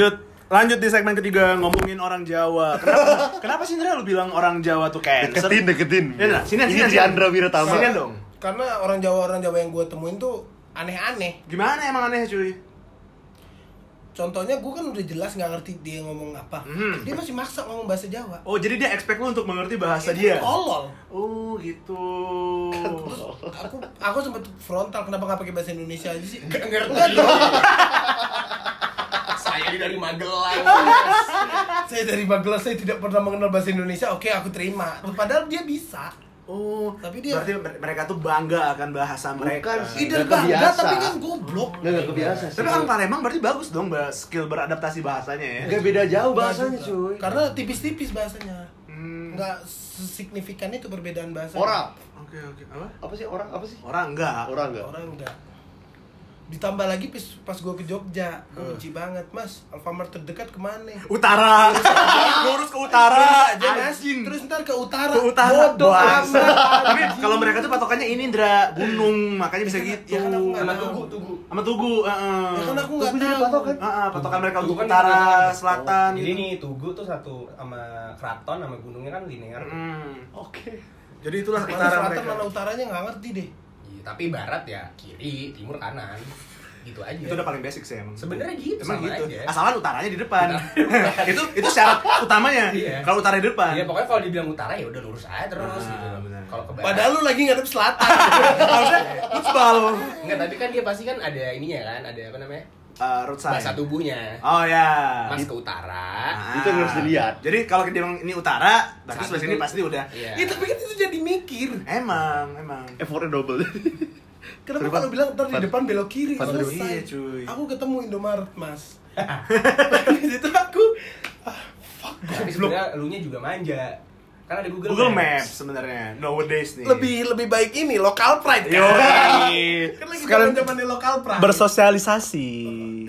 Lanjut, lanjut di segmen ketiga ngomongin orang Jawa. Kenapa, kenapa sih Indra lu bilang orang Jawa tuh cancer? Deketin, deketin. Ya, Indra, sini, Ini sini, Diandra Wiratama. Sini dong. Karena orang Jawa orang Jawa yang gue temuin tuh aneh-aneh. Gimana emang aneh cuy? Contohnya gue kan udah jelas nggak ngerti dia ngomong apa. Hmm. Dia masih maksa ngomong bahasa Jawa. Oh jadi dia expect lu untuk mengerti bahasa dia? Tolol. Oh gitu. Aku aku sempet frontal kenapa nggak pakai bahasa Indonesia aja sih? Nggak ngerti. Saya dari Magelang. saya dari Magelang saya tidak pernah mengenal bahasa Indonesia. Oke aku terima. Padahal dia bisa. Oh, Tapi dia- berarti mer- mereka tuh bangga akan bahasa mereka. Bukan sih. Bangga kebiasa. tapi kan goblok. Nggak, nggak kebiasa sih. Tapi orang Palembang berarti bagus dong skill beradaptasi bahasanya ya. Nggak beda jauh bahasanya cuy. Karena tipis-tipis bahasanya. Hmm. Nggak signifikan itu perbedaan bahasa. Orang. Oke oke. Apa? Apa sih orang? Apa sih? Orang enggak. Orang enggak? Orang enggak. Ditambah lagi pas, pas gue ke Jogja, gue Hmm. benci banget, Mas. Alfamart terdekat ke mana? Utara. Lurus ke utara. Aja, Mas. Terus ntar ke utara. ke utara. Bodoh. Tapi kalau mereka tuh patokannya ini Indra, gunung, makanya bisa gitu. Ya kan aku nggak Sama tugu, tugu. Sama Tugu, heeh. Ya kan aku nggak jadi tahu. patokan. Heeh, patokan mereka Tugu untuk kan utara, utara. selatan. Jadi gitu. nih Tugu tuh satu sama keraton sama gunungnya kan linear. Hmm. Oke. Jadi itulah Mana utara selatan mereka. mana utaranya nggak ngerti deh. Tapi barat ya kiri, timur kanan. Gitu aja. Itu udah paling basic sih emang. Sebenarnya gitu, Emang gitu. aja. Asalan utaranya di depan. itu itu syarat utamanya. Iya. Kalau utara di depan. Iya, pokoknya kalau dibilang utara ya udah lurus aja terus Ah, gitu. benar. Kalau ke barat. Padahal lu lagi ngadep selatan. Harusnya futsal. Enggak, tapi kan dia pasti kan ada ininya kan, ada apa namanya? Uh, road sign. Bahasa tubuhnya. Oh ya. Mas ke utara. Ah. Itu yang harus dilihat. Jadi kalau dia bilang ini utara, berarti sebelah sini pasti udah. Iya. Iya, tapi kan itu jadi mikir. Emang, emang. Effortnya double. Kenapa kalau bilang ntar di Depan. belok kiri? Selesai. Iya, cuy. Aku ketemu Indomaret, Mas. di situ aku ah, fuck Tapi sebenarnya elunya juga manja. Kan ada Google, Google Maps sebenarnya nowadays nih. lebih lebih baik ini lokal pride Yo. kan? kan lagi Sekarang zaman zamannya lokal pride bersosialisasi.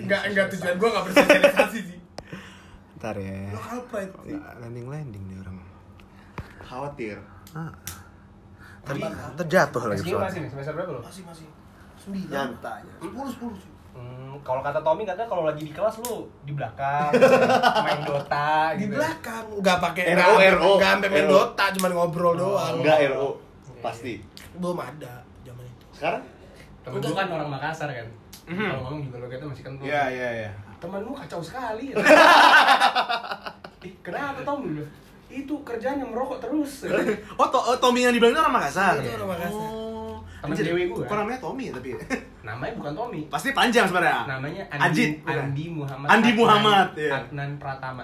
enggak enggak tujuan gua enggak bersosialisasi sih Ntar ya. lokal pride Landing landing nih orang. Khawatir. Ah. Tadi terjatuh lagi Masih pesawat. masih semester berapa lo? masih masih sembilan Nyantanya. sepuluh sepuluh Hmm, kalau kata Tommy katanya kalau lagi di kelas lu di belakang main Dota di gitu. belakang nggak pakai RO, RO. nggak sampai main dota cuma ngobrol doang Enggak RO. Pasti. belum ada zaman itu Sekarang? Temen gue kan orang Makassar kan. Mhm. Kalau ngomong juga lo kita masih kentul. Iya, iya, iya. Temanmu kacau sekali. Ih, kenapa Tom? Itu kerjanya merokok terus. Oh, to oh Tommy yang dibilang itu orang Makassar. Itu orang Makassar. Oh. Cewek gua. Kok namanya Tommy ya tapi? Namanya bukan Tommy. Pasti panjang sebenarnya. Namanya Ajit, Andi, bukan? Andi Muhammad. Andi Adnan- Muhammad, iya. Adnan Pratama.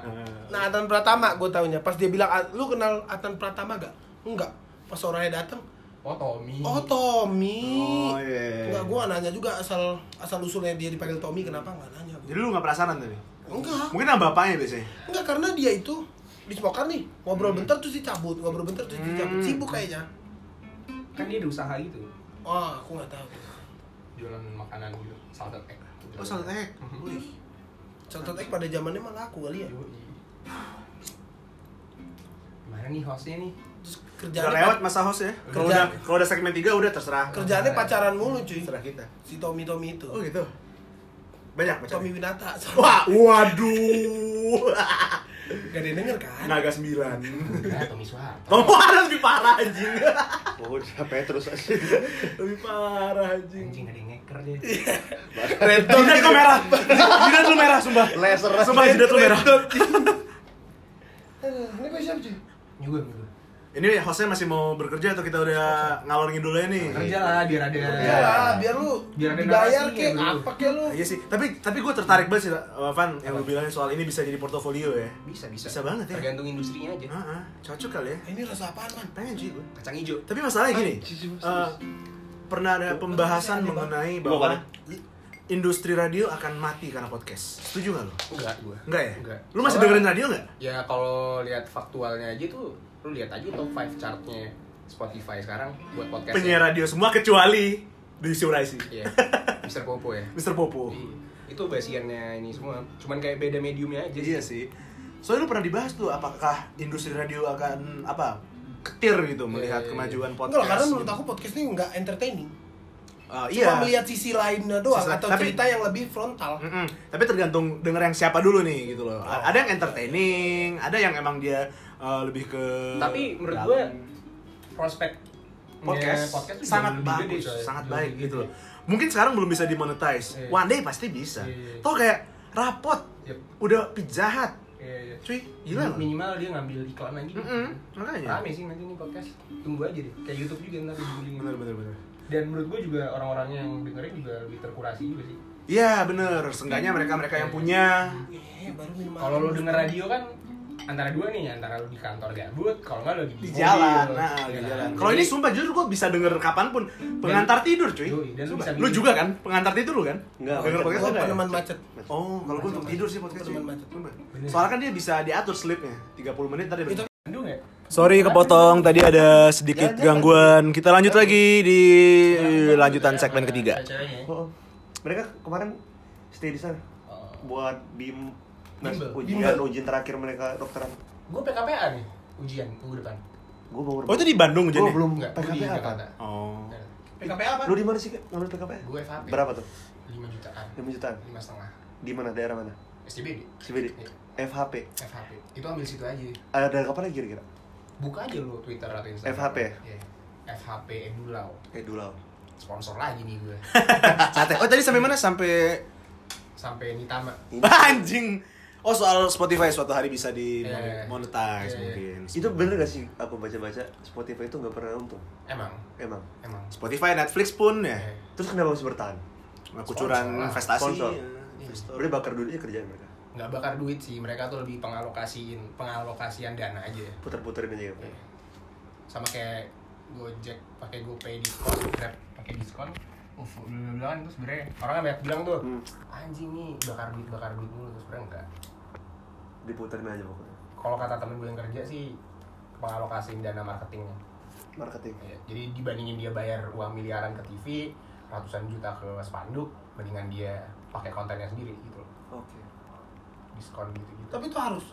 nah Atan Pratama gue taunya pas dia bilang "Ah, lu kenal Atan Pratama gak enggak pas orangnya datang Oh Tommy. oh Tommy Oh, iya. enggak gue gak nanya juga asal asal usulnya dia dipanggil Tommy kenapa nggak nanya gua. Jadi lu gak penasaran tadi? enggak Mungkin nama bapaknya biasanya. enggak karena dia itu di smoker nih ngobrol bentar terus dicabut ngobrol bentar terus dicabut Hmm. sibuk kayaknya Kan dia ada usaha gitu. wah aku nggak tahu Jualan makanan gitu. Salted egg. Oh, salted egg. Wih, Salted egg pada zamannya malah aku kali ya. Gimana nih hostnya nih? terus Udah kerjaannya lewat masa host ya. Kalau udah kalau udah segmen 3 udah terserah. kerjaannya pacaran mulu cuy Terserah kita. si Tommy Tommy itu Oh gitu. Banyak pacar. Tommy Winata Wah, waduh. gak ada yang denger kan Naga 9. Enggak, Tommy Soeharto. Tommy ada lebih parah anjing. Oh, udah Petrus aja. lebih parah anjing. Anjing ada yang ngeker deh. Red dot Jidat lu merah. Jidat lu merah sumpah. Laser. Sumpah jidat lu merah. Ini gue siapa cuy Juga juga. Ini hostnya masih mau bekerja atau kita udah ngalor ngidul aja nih? Kerja lah biar ada. ya lah biar lu Biar ada dibayar kek apa kek lu Iya sih, tapi tapi gue tertarik banget sih, uh, Van, yang lu bilangin soal ini bisa jadi portofolio ya. Bisa bisa. Bisa banget ya. Tergantung industrinya aja. Ah, ah, cocok kali ya. ini rasa apaan man Pengen sih gue. Kacang hijau. Tapi masalahnya gini, uh, pernah ada pembahasan mengenai bahwa? Industri radio akan mati karena podcast. Setuju gak lo? Enggak gua. Enggak ya? Enggak. Lu masih Soalnya- dengerin radio gak? Ya kalau lihat faktualnya aja tuh lu lihat aja top 5 chartnya Spotify sekarang buat podcast. Penyiar radio semua kecuali di Suraisi. Iya. Mr. Popo ya. Mr. Popo. Iya. Itu basiannya ini semua. Cuman kayak beda mediumnya aja. Iya sih. Soalnya lu pernah dibahas tuh apakah industri radio akan apa ketir gitu melihat Iya, iya, kemajuan enggak podcast. lah karena menurut gitu. aku podcast ini nggak entertaining Uh, Cuma iya. melihat sisi lainnya doang Sisi- atau tapi- cerita yang lebih frontal. Mm-mm. Tapi tergantung denger yang siapa dulu nih gitu loh. Oh. Ada yang entertaining, ada yang emang dia uh, lebih ke Tapi menurut gue prospek podcast, podcast tuh sangat jauh gede, bagus, sangat Jauh baik lebih gitu loh. Mungkin sekarang belum bisa dimonetize. Iya. One day pasti bisa. Iya. Toh kayak rapot, Yep. udah pizza hut. Iya, iya. Cuy, gila loh. Minimal dia ngambil iklan lagi. Mm-mm, makanya. Rame sih nanti nih podcast. Tunggu aja deh. Kayak YouTube juga ntar ujung-ujungnya. Bener bener bener. Dan menurut gue juga orang-orang yang dengerin juga lebih terkurasi juga sih. Iya bener, seenggaknya mereka-mereka yang punya baru minum Kalau lu denger radio kan antara dua nih, antara lu di kantor gabut, kalau nggak lu lagi di mobil, jalan, nah di kan? jalan. Kalau ini sumpah jujur gue bisa denger kapan pun pengantar tidur cuy. Dan lu Sumpah. bisa Lu juga kan pengantar tidur lu kan? Enggak, Denger podcast enggak ya? peneman macet. Oh, kalau gue untuk tidur sih podcast. Peneman macet. Soalnya kan dia bisa diatur sleepnya 30 menit tadi. Sorry kepotong, tadi ada sedikit gangguan. Kita lanjut lagi di lanjutan segmen ketiga. Ya. Oh, mereka kemarin stay di sana Oh. buat bim mas, ujian ujian terakhir mereka dokteran. Gue PKPA nih, ujian minggu depan. Gue baru. Oh itu di Bandung Gue belum Enggak, gue di PKP apa? Jakarta. Oh. PKPA apa? Lu di mana sih Kak, ngambil PKP? Gue FHP. Berapa tuh? 5 jutaan. 5 jutaan. 5 setengah. Di mana daerah mana? SCBD. CBD. Iya. FHP. FHP. Itu ambil situ aja. Ada kapan lagi kira-kira? Buka aja lu Twitter atau Instagram. FHP ya? Iya. FHP Edulau. Eh dulu. Sponsor lagi nih gue. Sate. Oh tadi sampai mana? Sampai Sampai Nitama. anjing. Oh soal Spotify suatu hari bisa di Iya. monetize Iya, iya. mungkin. Itu bener gak sih aku baca-baca Spotify itu nggak pernah untung? Emang, Emang. emang. Spotify, Netflix pun ya. Iya. Terus kenapa masih bertahan? Kucuran investasi. Sponsor. ya, investor. Berarti bakar duitnya kerjaan mereka. Nggak bakar duit sih mereka tuh lebih pengalokasiin pengalokasian dana aja Puter-puterin aja. Iya. sama kayak Gojek pakai GoPay diskon Grab pakai diskon Uf, bilang itu sebenarnya orang banyak bilang tuh Hmm. anjing nih bakar duit bakar duit dulu terus sebenarnya enggak Diputerin aja pokoknya. kalau kata temen gue yang kerja sih pengalokasiin dana marketingnya Marketing. Ya, jadi dibandingin dia bayar uang miliaran ke TV ratusan juta ke spanduk mendingan dia pakai kontennya sendiri gitu loh Oke. Diskon gitu gitu Tapi itu harus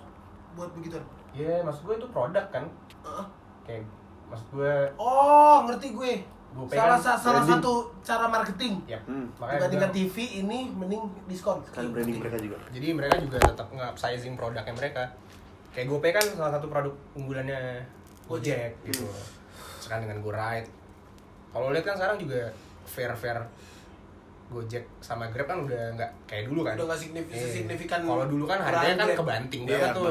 buat begitu. Iya, maksud gue itu produk kan. Heeh. Kayak maksud gue Oh, ngerti gue. GoPay Salah, kan sa- salah branding. satu cara marketing. ya, Hmm. makanya Dibandingkan gue- TV ini mending diskon. Sekali branding mereka juga. jadi mereka juga tetap nge-sizing produknya mereka. Kayak GoPay kan salah satu produk unggulannya Gojek gitu. Sekarang dengan GoRide. Kalau lihat kan sekarang juga fair-fair Gojek sama Grab kan udah nggak kayak dulu kan. Udah nggak signif- Iya. signifikan Kalau dulu kan harganya kan Grab. kebanting Iya, banget tuh.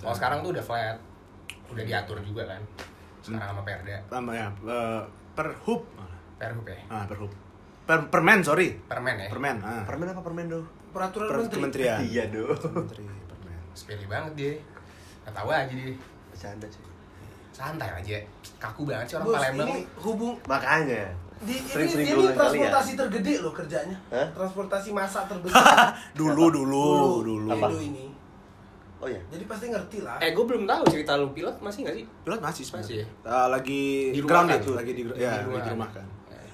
Kalau sekarang tuh udah flat. Udah diatur juga kan. Sekarang sama Perda. Tambah ya, eh, per hub. Perhub ya. Ah, per hub. Per permen, sorry. Permen ya. Permen. Ah. Permen apa permen do? Peraturan Per menteri. kementerian. Iya do. Menteri permen. Sepele banget dia. Gak tahu aja dia. Bercanda sih. Santai aja. Kaku banget sih orang Bos, Palembang ini hubung Makanya. Di ini, ini ya. transportasi tergede loh kerjanya. Hah? Transportasi massa terbesar. Dulu, dulu, dulu. Indo Apa? ini. Oh iya. Jadi pasti ngerti lah. Eh, gue belum tahu cerita lu pilot masih gak sih? Pilot masih sebenarnya. Masih ya? Ah, lagi Di rumah grounded kan? lagi di, Di ya, di kan? rumah kan.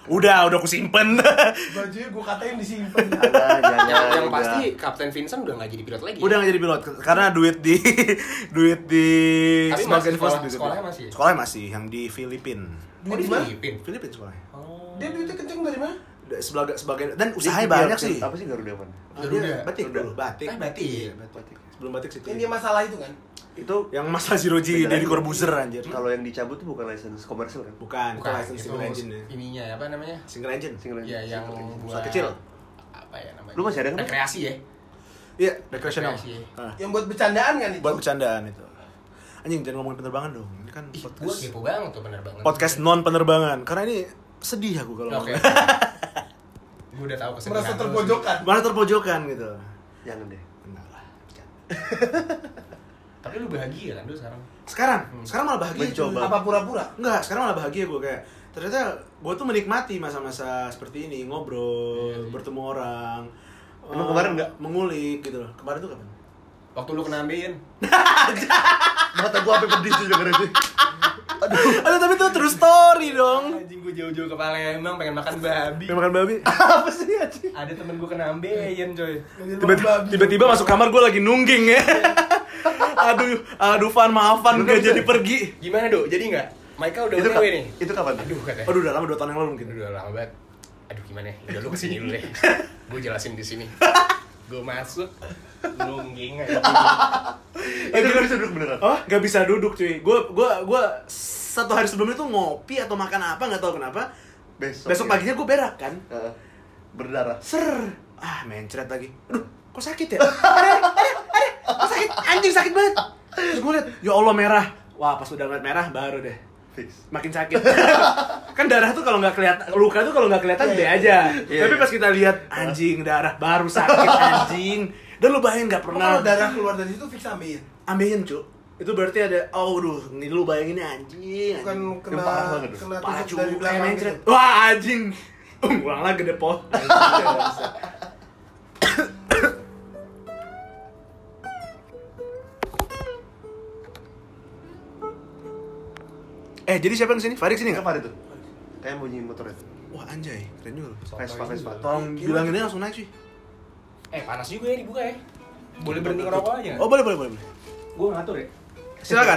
Udah, udah aku simpen. Bajunya gue katain jangan. yang, yang udah. pasti Kapten Vincent udah gak jadi pilot lagi. udah gak jadi pilot karena duit di duit di Tapi sebagai masih sekolah- sekolahnya masih? Sekolahnya masih yang di Filipina. Oh, di mana? Filipin. Filipina sekolahnya. Oh. Dia duitnya kenceng dari mana? Sebagai sebagai dan usahanya banyak sih. Apa sih Garuda? Ah, Garuda. Batik Garuda. dulu, batik. Eh, batik. Iya, batik. Sebelum batik situ. Yang dia masalah itu kan. Itu Yang masalah Ziroji Beda dari. Corbuzier anjir. kalau yang dicabut tuh bukan license komersil kan? Bukan, Bukan, license single engine ya. ininya apa namanya? Single engine. Single Ya yang engine. buat kecil. Apa ya namanya? Lu masih ada kan? Rekreasi ya. Iya, recreational. Rekreasi. Ah, Yang buat bercandaan kan itu. buat bercandaan itu. Anjing jangan ngomongin penerbangan dong. Ini kan Ih, gue podcast kepo banget tuh bener banget. podcast non penerbangan. Karena ini sedih aku kalau Oke. ngomong. gue udah tahu kesedihan Merasa terpojokan. Malah terpojokan gitu. Jangan deh. Enggak lah. Tapi lu bahagia kan lu sekarang? Sekarang, Hmm. sekarang malah bahagia. Mencoba. cuy. Apa pura-pura? Enggak, sekarang malah bahagia gue kayak ternyata gue tuh menikmati masa-masa seperti ini ngobrol, Iya, iya. bertemu orang. Emang eh, kemarin nggak? Mengulik gitu loh. Kemarin tuh kapan? Waktu lu kena ambeien. Mata gua sampai pedih tuh dengerin sih. Aduh, tapi itu true story dong. Anjing gue jauh-jauh ke Palembang pengen makan babi. Pengen makan babi. Apa sih anjing? Ada temen gue kena ambeien coy. Tiba-tiba, tiba-tiba masuk kamar gue lagi nungging ya. aduh, aduh Van, maaf Van, Bener, gak jadi pergi. Gimana dok? Jadi nggak? Maika udah Itu, OTW ka- nih. itu kapan? Aduh katanya. Aduh, udah lama 2 tahun yang lalu mungkin. Udah lama banget. aduh gimana ya udah lu ke sini dulu deh gue jelasin di sini gue masuk nungging aja Eh, dia nggak bisa duduk beneran. Oh, gak bisa duduk cuy. Gue gua gua satu hari sebelumnya tuh ngopi atau makan apa nggak tahu kenapa. Besok. Besok ya. paginya gue berak kan. Heeh. berdarah. Ser. Ah, mencret lagi. Aduh, kok sakit ya? Ada, ada, ada. Kok sakit? Anjing sakit banget. Terus gue liat, ya Allah merah. Wah, pas udah ngeliat merah baru deh. Fix. Makin sakit. kan darah tuh kalau nggak kelihatan, luka tuh kalau nggak kelihatan gede aja. Iya, Tapi iya. pas kita lihat anjing darah baru sakit anjing. Dan lu bayangin nggak Kalau pernah darah keluar dari situ fix ambil. ambeien cu. Itu berarti ada, oh duh, ini lu bayangin anjing. Bukan anjing. kena banget tuh. kena Parah tusuk dari kayak belakang mencret. gitu. Wah anjing. Ulang lagi gede eh jadi siapa di sini? Farid sini Ini nggak? apa itu? Kayak bunyi motor itu. Wah anjay, keren juga. Vespa, Vespa. Tolong bilangin dia langsung naik sih. eh panas juga ya dibuka ya boleh berhenti ngerokok aja Oh boleh boleh boleh. boleh. gue ngatur ya Silakan.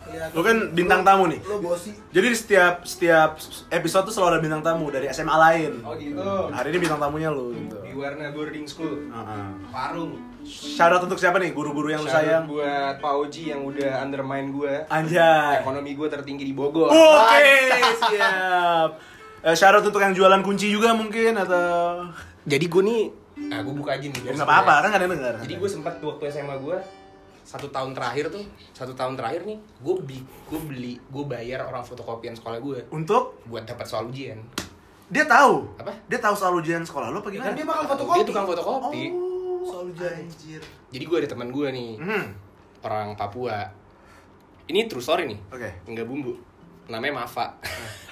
Kelihatan. Lu kan bintang tamu nih. Lo bosi. Jadi di setiap setiap episode tuh selalu ada bintang tamu dari SMA lain. oh gitu Hari ini bintang tamunya lu gitu. di Warna Boarding School Heeh. Parung Shout out untuk siapa nih? Guru-guru yang lu Shout out sayang. buat Pak Oji yang udah undermine gue Anjay. ekonomi gue tertinggi di Bogor Oke, siap. Eh, shout out untuk yang jualan kunci juga mungkin atau jadi gue nih nah gue buka aja nih seru apa-apa ya. kan nggak ada yang denger. jadi gue sempat waktu SMA gue satu tahun terakhir tuh satu tahun terakhir nih gue beli gue beli gue bayar orang fotokopian sekolah gue untuk buat dapat soal ujian dia tahu. Apa? Dia tahu soal ujian sekolah lu apa Kan gimana? dia bakal dia fotokopi. tukang fotokopi Oh, Soal ujian. Anjir. jadi gue ada teman gue nih Hmm. orang Papua ini true story nih Oke. nggak bumbu namanya Mafa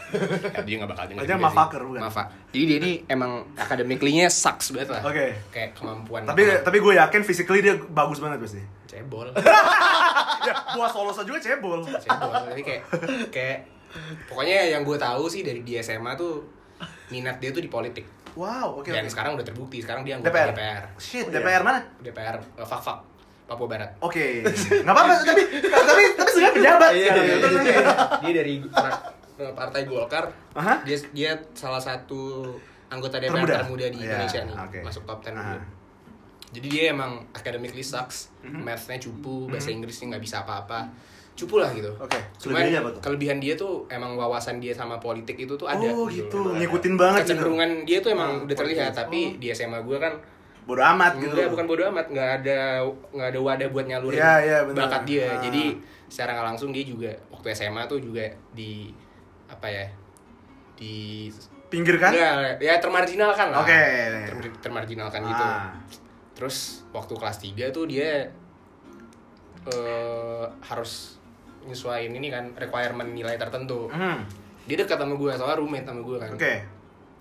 Ya, dia nggak bakal Aja juga Mafaker, bukan? Mafa jadi dia ini emang akademiklinya sucks banget lah Oke. kayak kemampuan Tapi tapi gue yakin physically dia bagus banget pasti. cebol ya, buah solosa juga cebol. cebol tapi kayak kayak pokoknya yang gue tahu sih dari di SMA tuh minat dia tuh di politik Wow, oke dan oke. sekarang udah terbukti sekarang dia anggota DPR. DPR Shit, Oh, iya. DPR mana? DPR eh, fak fak Papua Barat Oke. Nggak apa-apa, tapi tapi tapi sebenarnya pejabat. Iya, sekarang. iya, iya. terus. dia dari par- partai Golkar Aha. dia dia salah satu anggota DPR Termuda? termuda, di Iya, Indonesia nih oke. masuk top 10 Aha. dia. jadi dia emang academically sucks Mhm. mathsnya cupu bahasa Inggrisnya nggak bisa apa-apa cupu lah gitu Oke. Cuman Kelebihannya apa tuh? kelebihan dia tuh emang wawasan dia sama politik itu tuh ada Oh gitu gitu, ngikutin banget gitu. kecenderungan dia tuh emang Ah, udah terlihat politik. tapi di SMA gue kan Bodoh amat gitu. enggak bukan bodo amat nggak ada nggak ada wadah buat nyalurin Iya, iya, benar. bakat dia Ah. jadi secara nggak langsung dia juga waktu SMA tuh juga di apa ya di Pinggir kan? Enggak, ya termarginalkan lah Oke. Ter- termarginalkan gitu Ah. terus waktu kelas 3 tuh dia eh harus nyesuaiin ini kan requirement nilai tertentu. Hmm. dia dekat sama gue soalnya roommate sama gue kan. Oke.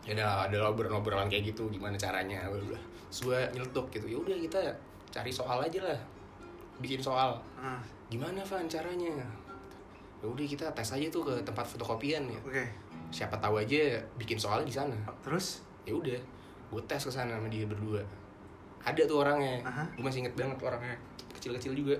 ya udah ada obrolan-obrolan kayak gitu gimana caranya terus gue nyeletuk gitu ya udah kita cari soal aja lah. Bikin soal. Ah, gimana Van caranya? Ya udah kita tes aja tuh ke tempat fotokopian ya. Oke. siapa tahu aja bikin soalnya di sana. Terus? ya udah gue tes ke sana sama dia berdua. Ada tuh orangnya. Aha. gue masih inget banget orangnya. Kecil-kecil juga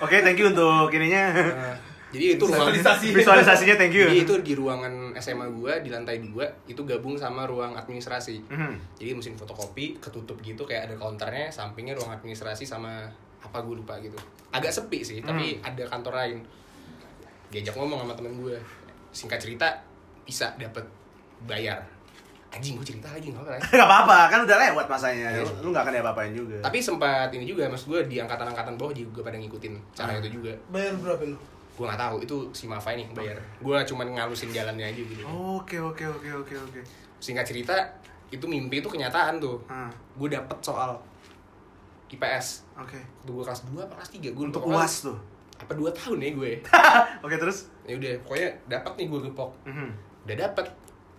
Oke, thank you untuk ininya. Nah, jadi itu ruang Visualisasi. Visualisasinya thank you. jadi itu di ruangan SMA gue di lantai dua itu gabung sama ruang administrasi Mhm. jadi mesin fotokopi ketutup gitu kayak ada counternya sampingnya ruang administrasi sama apa gue lupa gitu agak sepi sih tapi ada kantor lain diajak ngomong sama temen gue singkat cerita bisa dapet bayar anjing gue cerita lagi nggak apa ya Gak apa-apa, kan udah lewat masanya. Iya. Lu, lu gak akan diapa-apain juga. tapi sempat ini juga maksud gue di angkatan-angkatan bawah juga pada ngikutin cara Ah. itu juga Bayar berapa lu? gue nggak tahu itu si Mafa ini bayar gue cuman ngalusin jalannya aja gitu Oke, oke, oke, oke, oke. singkat cerita itu mimpi itu kenyataan tuh Ah, gue dapet soal IPS Oke. Waktu gue kelas 2 apa kelas 3 gue Untuk UAS tuh. apa 2 tahun ya gue Oke, terus? ya udah pokoknya dapat nih gue gepok Mhm. udah dapat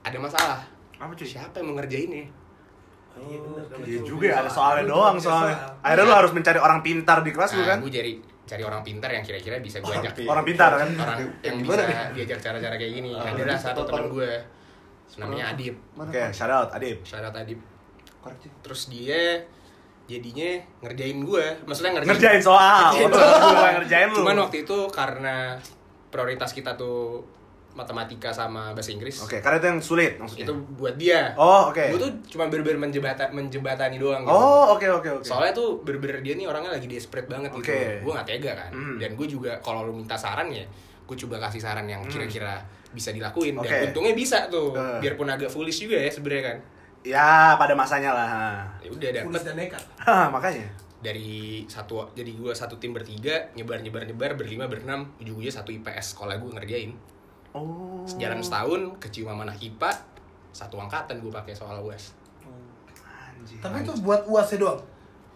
ada masalah Apa cuy? siapa yang mau ngerjain nih Iya bener. Iya juga ya, ada soalnya doang soalnya. Akhirnya lu harus mencari orang pintar di kelas lu nah, kan? gue cari cari orang pintar yang kira-kira bisa gue ajak Orang pintar kan? orang yang Gimana bisa nih? diajak cara-cara kayak gini Ah, adalah satu teman gue namanya Adip Mana? Oke, shout out Adib. syarat Adip Korek, Cing. terus dia jadinya ngerjain gue maksudnya ngerjain, Ngerjain soal. Ngerjain soal. ngerjain lu. cuman waktu itu karena prioritas kita tuh matematika sama bahasa Inggris. Oke, karena itu yang sulit maksudnya. Itu buat dia. Oh, oke. Gue tuh cuma bener-bener menjebata, menjebatani doang gitu. Oh, oke oke oke. Soalnya tuh bener-bener dia nih orangnya lagi desperate banget gitu. Oke. Gue gak tega kan. Hmm. Dan gue juga kalau lu minta saran ya, gue coba kasih saran yang kira-kira bisa dilakuin. Dan Oke. untungnya bisa tuh. Eh. Biarpun agak foolish juga ya sebenarnya kan. Ya, pada masanya lah. Ya udah dapet dan nekat. Hah, makanya. dari satu jadi gue satu tim bertiga nyebar nyebar nyebar berlima berenam ujung-ujungnya satu IPS sekolah gue ngerjain Oh. sejalan setahun kecium sama anak IPA satu angkatan gue pakai soal UAS Anjir. Tapi itu buat uasnya doang.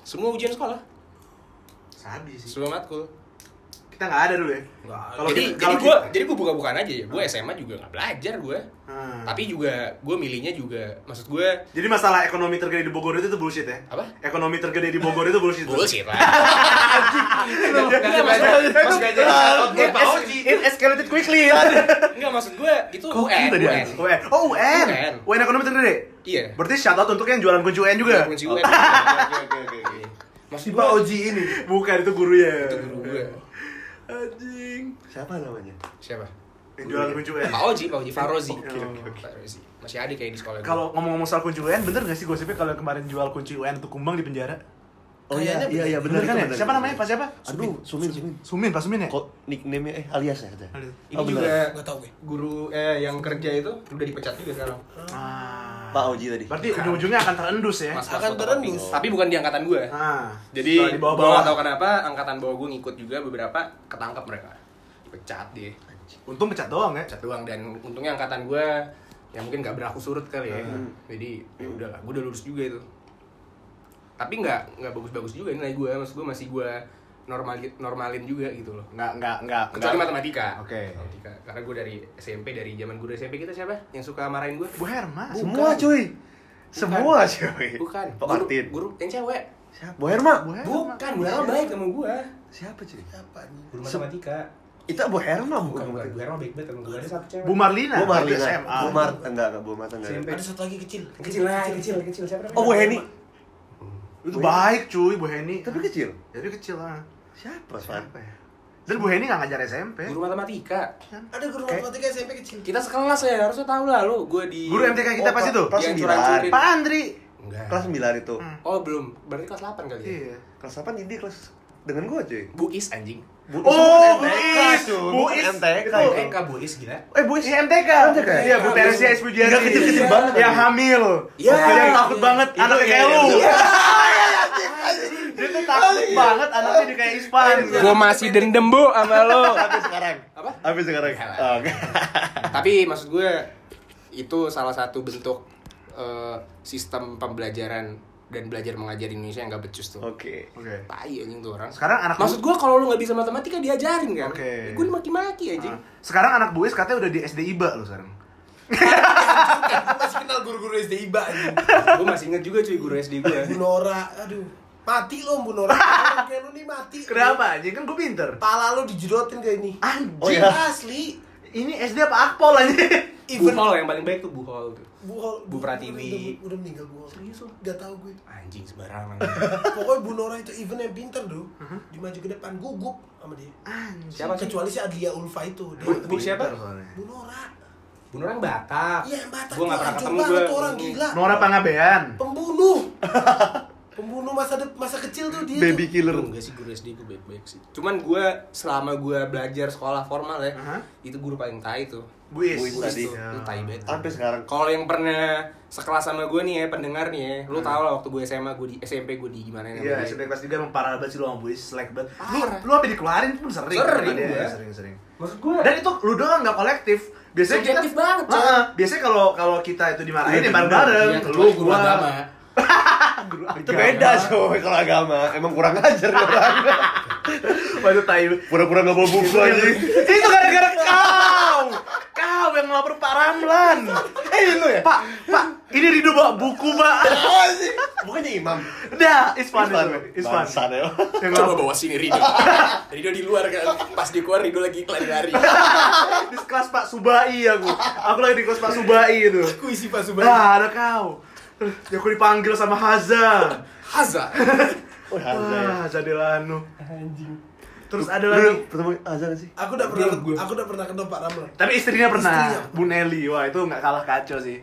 semua ujian sekolah sabi sih. semua matkul Kita nggak ada dulu ya. Kalau jadi kita- jadi gue jadi gue buka-bukaan aja ya gue SMA juga nggak belajar gue Hmm. tapi juga gue milihnya juga maksud gue Jadi masalah ekonomi tergede di Bogor itu tuh bullshit ya? Apa? Ekonomi tergede di Bogor itu bullshit. bullshit lah Nggak, maksud gue Ah, it es- It escalated quickly. nggak maksud gue itu Kok UN gitu dia? UN UN. Oh, UN. UN. UN ekonomi tergede. iya Berarti shout out untuk yang jualan kunci UN juga. kunci UN gue Pak Oji ini. Bukan itu gurunya. itu guru gue Anjing. Siapa namanya? siapa Yang jualan kunci UN. Pak Oji, Pak Oji Farozi. Oke, oke, oke. Farozi. Masih ada kayak di sekolah. Kalau ngomong-ngomong soal kunci UN, bener gak sih gosipnya kalau kemarin jual kunci UN untuk kumbang di penjara? Oh iya iya iya Bener benar kan ya? Siapa namanya? Pak siapa? Aduh, Sumin Sumin. Sumin, Pak Sumin ya? Kok nickname-nya eh alias ya katanya? Aduh. ini Oh, bener. juga Nggak tahu gue. guru eh yang kerja itu udah dipecat juga sekarang. Ah. Pak Oji tadi. Berarti ujung-ujungnya akan terendus ya? Mas Akan terendus. Tapi bukan di angkatan gue. Ah. Jadi di gue bawah-bawah. gak tahu kenapa angkatan bawah gue ngikut juga beberapa ketangkap mereka. Pecat dia. Untung pecat doang ya. Pecat doang dan untungnya angkatan gue yang mungkin gak berlaku surut kali ya. Hmm. Jadi ya udahlah, gue udah lulus juga itu. Tapi nggak nggak bagus-bagus juga nilai gue, maksud gue masih gue normalin normalin juga gitu loh. Enggak, enggak, enggak. Kecuali matematika. Oke. Matematika. Karena gue dari SMP, dari zaman guru SMP kita siapa? Yang suka marahin gue? Bu Herma. Semua cuy. Semua cuy. Bukan. Pak Guru, Martin. guru yang cewek. Siapa? Bu Herma. Bu Herma. Bukan, Bu Herma baik sama gue. Siapa cuy? Siapa nih? Guru matematika. Itu Bu Herma Bukan, bukan. bukan. Bu Herma baik banget sama gue. Ada satu cewek. Bu Marlina. Bu Marlina. Bu Mar enggak enggak Bu. SMP. Ada satu lagi kecil. Kecil lah, kecil, kecil. Siapa namanya? Oh Bu Heni. Itu baik cuy, Bu Heni. Tapi kecil. Jadi kecil lah. Siapa? Siapa ya? Dan Bu Heni nggak ngajar SMP. Guru matematika. Ada guru Kayak- matematika SMP kecil. Kita sekelas ya, harusnya tahu lah lu. Gue di Guru MTK kita Oh, pas itu. Kelas Yang sembilan. curang-curin. Pak Andri. Enggak. Kelas 9 itu. Hmm. Oh, belum. Berarti kelas 8 kali ya? Iya. Kelas 8 ini kelas dengan gua cuy. Bu Is anjing. Bu Oh, bukan Bu MTK, Is. cuy. Bu Bukan Is. MTK Itu. itu. MTK Bu Is gila. Eh Bu Is. Iya MTK. MTK. Iya, Bu Iya, Teresia Bu. Espujianti. Iya, kecil-kecil Iya. banget Yang tadi. hamil. Iya, iya, takut iya. banget Itu anaknya iya, kayak iya, lu. iya. Dia tuh takut banget anaknya di kayak Ispan. Gue masih dendam bu sama lo. Tapi sekarang. Apa? Tapi sekarang. Oke. Tapi maksud gue itu salah satu bentuk eh, sistem pembelajaran dan belajar mengajar di Indonesia yang gak becus tuh. Oke. Oke. Tai anjing tuh orang. Sekarang anak Maksud gue kalau lu nggak bisa matematika diajarin kan? Oke. Gue dimaki-maki anjing. Ah. Sekarang anak Is katanya udah di SD IBA lu sekarang. Gue masih kenal guru-guru SD IBA ini. gue masih inget juga cuy guru SD gue. Bu Nora, aduh. Mati lo Bu Nora. Kayak lu nih mati. Kenapa? Anjing kan gue pinter. Pala lu dijedotin kayak ini. Anjing. Oh, iya. Asli. Ini SD apa Akpol anjing? Even Buhol yang paling baik tuh Buhol tuh. Bu, Hol- Bu Pratiwi. Udah, udah meninggal Bu Hol. Serius lu? Gak tau gue. Anjing sembarangan. Pokoknya Bu Nora itu even yang pinter tuh. Dimaju ke depan gugup sama dia. Anjing. Siapa sih? Kecuali si Adlia Ulfa itu. Dia Bu- Bu siapa? Pinter soalnya. Bu Nora. Bunuh orang Batak. Iya, yang Batak Gue gak pernah ketemu gue. tuh orang gila. Nora Pangabean. Pembunuh. Pembunuh masa de- masa kecil tuh dia. Baby tuh. killer. Enggak sih guru SD gue baik-baik sih. Cuman gue selama gue belajar sekolah formal ya, Aha. itu guru paling tai tuh. Is tadi. Itu, itu tai banget. Sampai sekarang. Kalau yang pernah sekelas sama gue nih ya pendengar nih ya, lu tau lah waktu gue SMA gue di SMP gue di gimana Iya, SMP kelas 3 emang parah banget sih lu sama Bu Is, selek banget. Lu, lu apa dikeluarin pun sering. Sering gua. Sering, sering. Maksud gue Dan itu lu doang nggak kolektif. Biasanya Subjektif kita, banget, coy. Biasanya kalau kalau kita itu dimarahin Iya, ya bareng-bareng. Iya, lu gua. agama. Guru Itu beda coy kalau agama. Emang kurang ajar orang. Waduh tai. Pura-pura enggak bawa buku aja. Itu gara-gara kau. Kau yang ngelapor Pak Ramlan. Eh lu ya? Pak, Pak, ini Rido bawa buku, Pak. Sih? Bukannya imam. Dah, Ispan, Ispan. Bangsat ya. Yang Coba bawa sini Rido. Rido di luar kan, pas di keluar Rido lagi lari-lari. di kelas Pak Subai aku. Aku lagi di kelas Pak Subai itu. Aku isi Pak Subhan. Nah, ada kau. Ya aku dipanggil sama Haza. Haza. Oh, Hazza ya. Wah, jadi lanu. Anjing. Terus ada lagi. pertama azan sih? Aku udah pernah gua- aku udah pernah ketemu Pak Ramlan. Tapi istrinya pernah, Istrinya. Bu Nelly. Wah, itu nggak kalah kacau sih.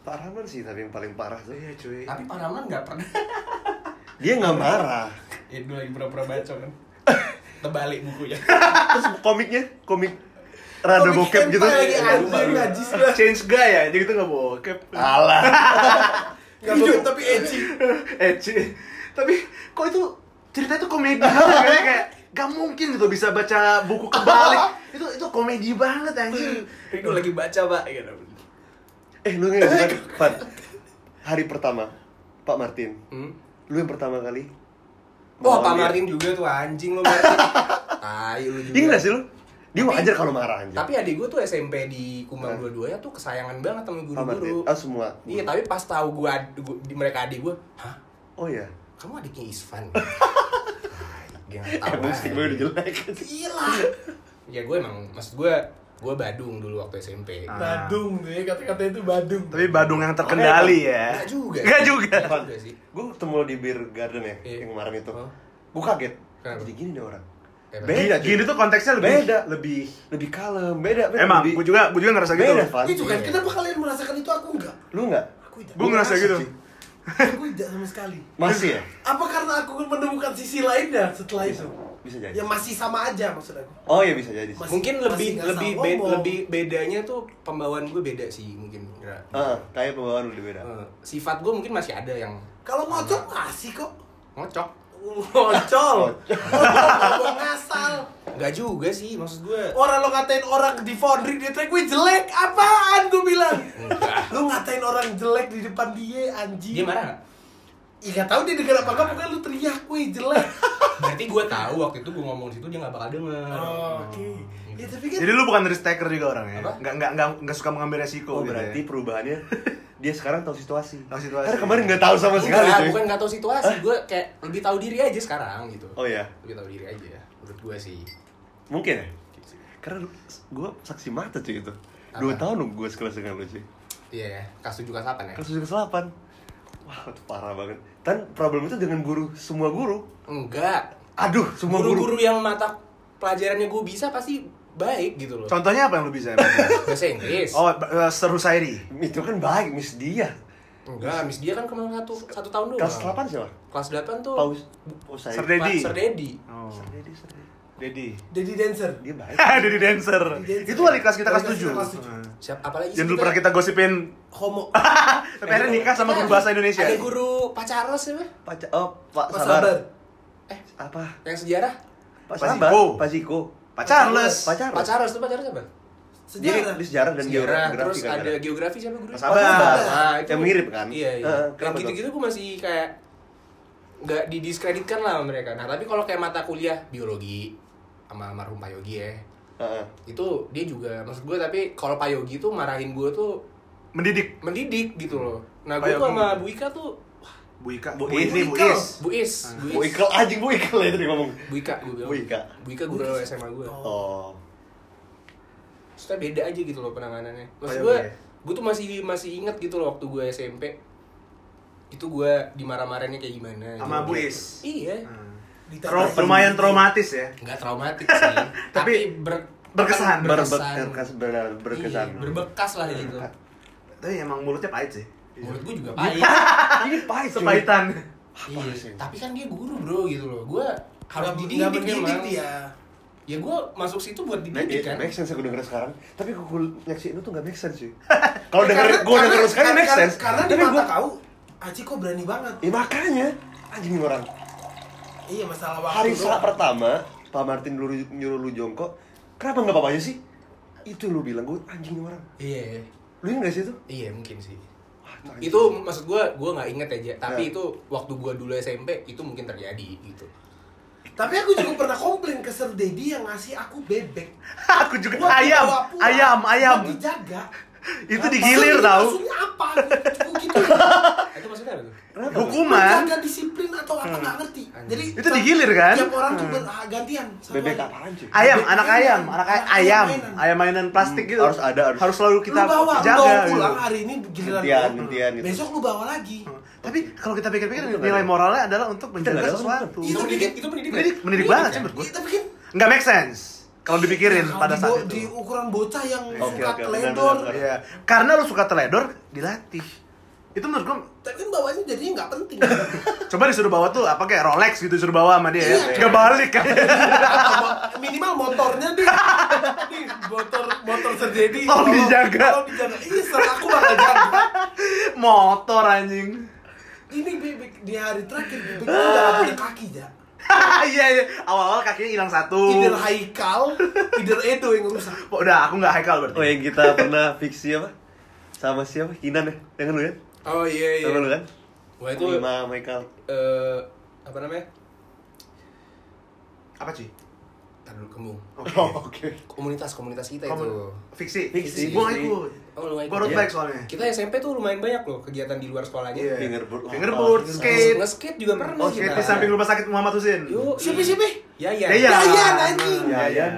Pak Rahman sih tapi yang paling parah tuh. Iya, cuy. Tapi Pak Rahman nggak pernah. Dia nggak marah. Ya dulu lagi pura-pura baca kan. Terbalik bukunya. Terus komiknya, komik rada bokep gitu. hentai lagi anjing najis lah. Change guy ya, jadi itu nggak bokep. Alah. Enggak bokep tapi edgy. Ci. Tapi kok itu ceritanya tuh komedi banget kayak kayak gak mungkin gitu bisa baca buku kebalik. itu itu komedi banget anjing. Itu lagi baca, Pak. Gitu. Eh lu nggak kan? Pan. Hari pertama Pak Martin. Hmm? Lu yang pertama kali. Wah, Mau Pak dia- Martin juga tuh anjing lo Martin. Tai lu juga. Nggak sih lu? Dia Tapi- wajar kalau marah anjir. Tapi adik gue tuh SMP di Kumang Hah? dua-duanya tuh kesayangan banget sama guru-guru. Ah semua. Iya, tapi pas tahu gue di mereka adik gue, hah? Oh iya. Kamu adiknya Isvan? Dia nggak tahu. Emang stigma udah jelek. Gila. Ya gue emang, maksud gue, gue Badung dulu waktu SMP. Ah. Badung tuh ya kata-kata itu Badung. Tapi Badung yang terkendali ya. Enggak juga. Nggak juga. Juga sih. Gue ketemu lo di beer garden ya, Iya. yang kemarin itu. Oh. Gue kaget. Kenapa? Jadi gini nih orang. Beda, Gini, tuh konteksnya lebih Beda. lebih Lebih kalem, beda. beda Emang, lebih, gue juga gue juga ngerasa gitu. beda, Van. Itu kan Iya. kenapa kalian merasakan itu aku enggak? Lu nggak? Aku tidak. Gue ngerasa gitu. sih. Aku tidak sama sekali. Masih ya? Apa karena aku menemukan sisi lainnya setelah itu? Bisa jadi. Ya masih sama aja maksud aku. Oh iya bisa jadi. Masih- Mungkin lebih lebih be- ngomong. lebih bedanya tuh pembawaan gue beda sih mungkin. Heeh, kayak pembawaan udah beda. Eh, sifat gue mungkin masih ada yang Kalau ngocok masih kok. ngocok. Ngocol. Ngomong ngasal. Enggak juga sih, maksud gue. Orang lo ngatain orang di foundry dia teriak, "Wih jelek, apaan?" Gue bilang. Lu ngatain orang jelek di depan dia, anjing. Dia marah nggak? Iya gak tau dia denger apa enggak, pokoknya lu teriak, wih jelek. Berarti gue tahu waktu itu gue ngomong di situ dia nggak bakal denger. Oh, Oke. Ya tapi kan Jadi lu bukan risk taker juga orangnya. Apa? Nggak nggak nggak nggak suka mengambil resiko Oh gitu berarti ya. perubahannya dia sekarang tahu situasi. Tahu situasi. Karena kemarin nggak tahu sama sekali Enggak, bukan nggak tahu situasi, gue kayak lebih tahu diri aja sekarang gitu. Oh iya, Lebih tahu diri aja, menurut gue sih. mungkin ya. Karena gue saksi mata cuy itu. Dua Apa? tahun dong gue sekelas dengan lu cuy. Iya, ya, kasus juga kapan ya? Kasus ke selapan. Wah itu parah banget. Dan problem itu dengan guru, semua guru. Enggak. Aduh, semua guru. Guru-guru yang mata pelajarannya gue bisa pasti baik gitu loh. Contohnya apa yang lu bisa? Bahasa Inggris. oh, eh, seru Sairi. Itu kan baik, Miss dia. Enggak, Miss dia kan kemarin satu satu tahun doang. Kelas 8 siapa? Kelas 8 tuh Paus. Saya. Ser Dedi. Sir Dedi. Oh. Ser Dedi, Dedi. Dancer. Dia baik. Dedi dancer. Dancer. Itu wali kelas kita kelas kelas kita 7. kelas tujuh. Siapa apalagi Yang dulu pernah kita gosipin Homo. tapi akhirnya nikah sama guru bahasa Indonesia. Ada guru Pak Charles siapa? Pak Ca- oh, Pak Sabar. Eh, Apa? yang sejarah? Pak Sabar. Ziko. Pak Ziko. Pak Charles. Pak Charles. Pak Charles tuh Pak Charles siapa? Dia Sejarah. di sejarah dan sejarah, geografi terus kan. ada geografi siapa guru? Sabar. Nah, itu Yang mirip kan? Iya, iya. Yang tuh? gitu-gitu gue masih kayak nggak didiskreditkan lah sama mereka. Nah, tapi kalau kayak mata kuliah biologi sama almarhum Pak Yogi ya, Heeh. itu dia juga maksud gue tapi kalau Pak Yogi tuh marahin gue tuh Mendidik mendidik gitu loh. Nah, gue tuh sama Bu Ika tuh Bu Ika. Bu Bu ini Bu Ika. Is. Bu Is, Bu Bu Is. Ikel anjing Bu Ikel ya tadi ngomong. Bu Ika, gue bilang. Bu Ika. Bu Ika guru SMA gue. Oh. Maksudnya beda aja gitu loh penanganannya. Maksud gue, Yogi ya? gue tuh masih masih inget gitu loh waktu gue SMP. Itu gue dimarah-marahinnya kayak gimana. Sama gitu. Bu Is. Iya. Hmm. Lumayan traumatis ya. Nggak traumatik sih. tapi ber- berkesan. berkesan. Benar berkesan. Iya, berbekas lah gitu. Tapi emang mulutnya pahit sih. Mulut gue juga pahit. Ini pahit. Sepahitan. iya. sih? Tapi kan dia guru bro gitu loh. Gue harus dididik emang. dia. Ya gue masuk situ buat Make, dididik kan. make sense aku denger sekarang. Tapi gue nyaksiin itu tuh gak make sense cuy. Kalau denger Karena- gue denger sekarang make karena- sense. Karena di Tapi mata gua- kau, Aci kok berani banget. Ya makanya anjing ini orang. Iya masalah waktu. Hari saat pertama Pak Martin dulu nyuruh lu jongkok. Kenapa nggak apa-apa aja sih? Itu lu bilang gue anjing ini orang. Iya. Lu ingat gak sih itu? Iya mungkin sih. Anjing. itu maksud gue gue nggak inget aja tapi Ya. itu waktu gue dulu SMP itu mungkin terjadi gitu Tapi aku juga pernah komplain ke Sir Dedi yang ngasih aku bebek. Aku juga ayam, ayam, ayam. dijaga. Itu Maksudnya- digilir tahu. Maksudnya apa? Gitu. itu maksudnya apa tuh? Hukuman. Menjaga disiplin atau apa nggak ngerti. Jadi Itu digilir, kan? Tiap orang tuh bergantian. satu Bebek hari. apaan cuy? Ayam, Bebek anak ayam, anak ay- Anak ayam, mainan. ayam mainan plastik Hmm, gitu. harus ada, harus. Harus selalu kita lu bawa, lu jaga. bawa gitu. pulang hari ini giliran Gantian, lu. gantian gitu. Besok lu bawa lagi. Tapi kalau kita pikir-pikir nilai ada. moralnya adalah untuk menjaga sesuatu. Itu mendidik, itu mendidik. Mendidik, banget sih kan? menurut gua. Iya, tapi kan Nggak make sense kalau dipikirin kalau pada di, saat itu. di ukuran bocah yang Oke, suka oke, teledor. benar, benar. Iya. Karena lu suka teledor, dilatih. Itu menurut gua Tapi kan bawahnya jadinya nggak penting. coba disuruh bawa tuh apa kayak Rolex gitu disuruh bawa sama dia ya. Iya. Nggak balik kan. Minimal motornya deh. Nih, motor motor terjadi. Tolong dijaga. Tolong dijaga. Iya, aku bakal jaga. Motor anjing. Ini di hari terakhir itu udah punya kaki ya. Iya iya. Awal-awal kakinya hilang satu. Either Haikal, either Edo yang rusak. Oh, udah aku nggak haikal berarti. Oh yang kita pernah fiksi apa? Sama siapa? Kinan ya? Yang lu kan? Oh iya iya. Sama lu kan? Wah itu Lima Michael. eh apa namanya? Apa sih? Ntar dulu kembung. Oke. oke. Komunitas komunitas kita Kamu- itu. Fiksi. Fiksi. Gua ikut. Oh lu nggak Gua ikut? road bike soalnya. Kita SMP tuh lumayan banyak loh kegiatan di luar sekolahnya. Iya. Fingerboard. Fingerboard, Oh, skate. Nge-skate juga pernah Oh, skate di samping rumah sakit Muhammad Husin. Yuk. Siapa siapa? Ya ya. Yayan. Yayan, anjing. Yayan.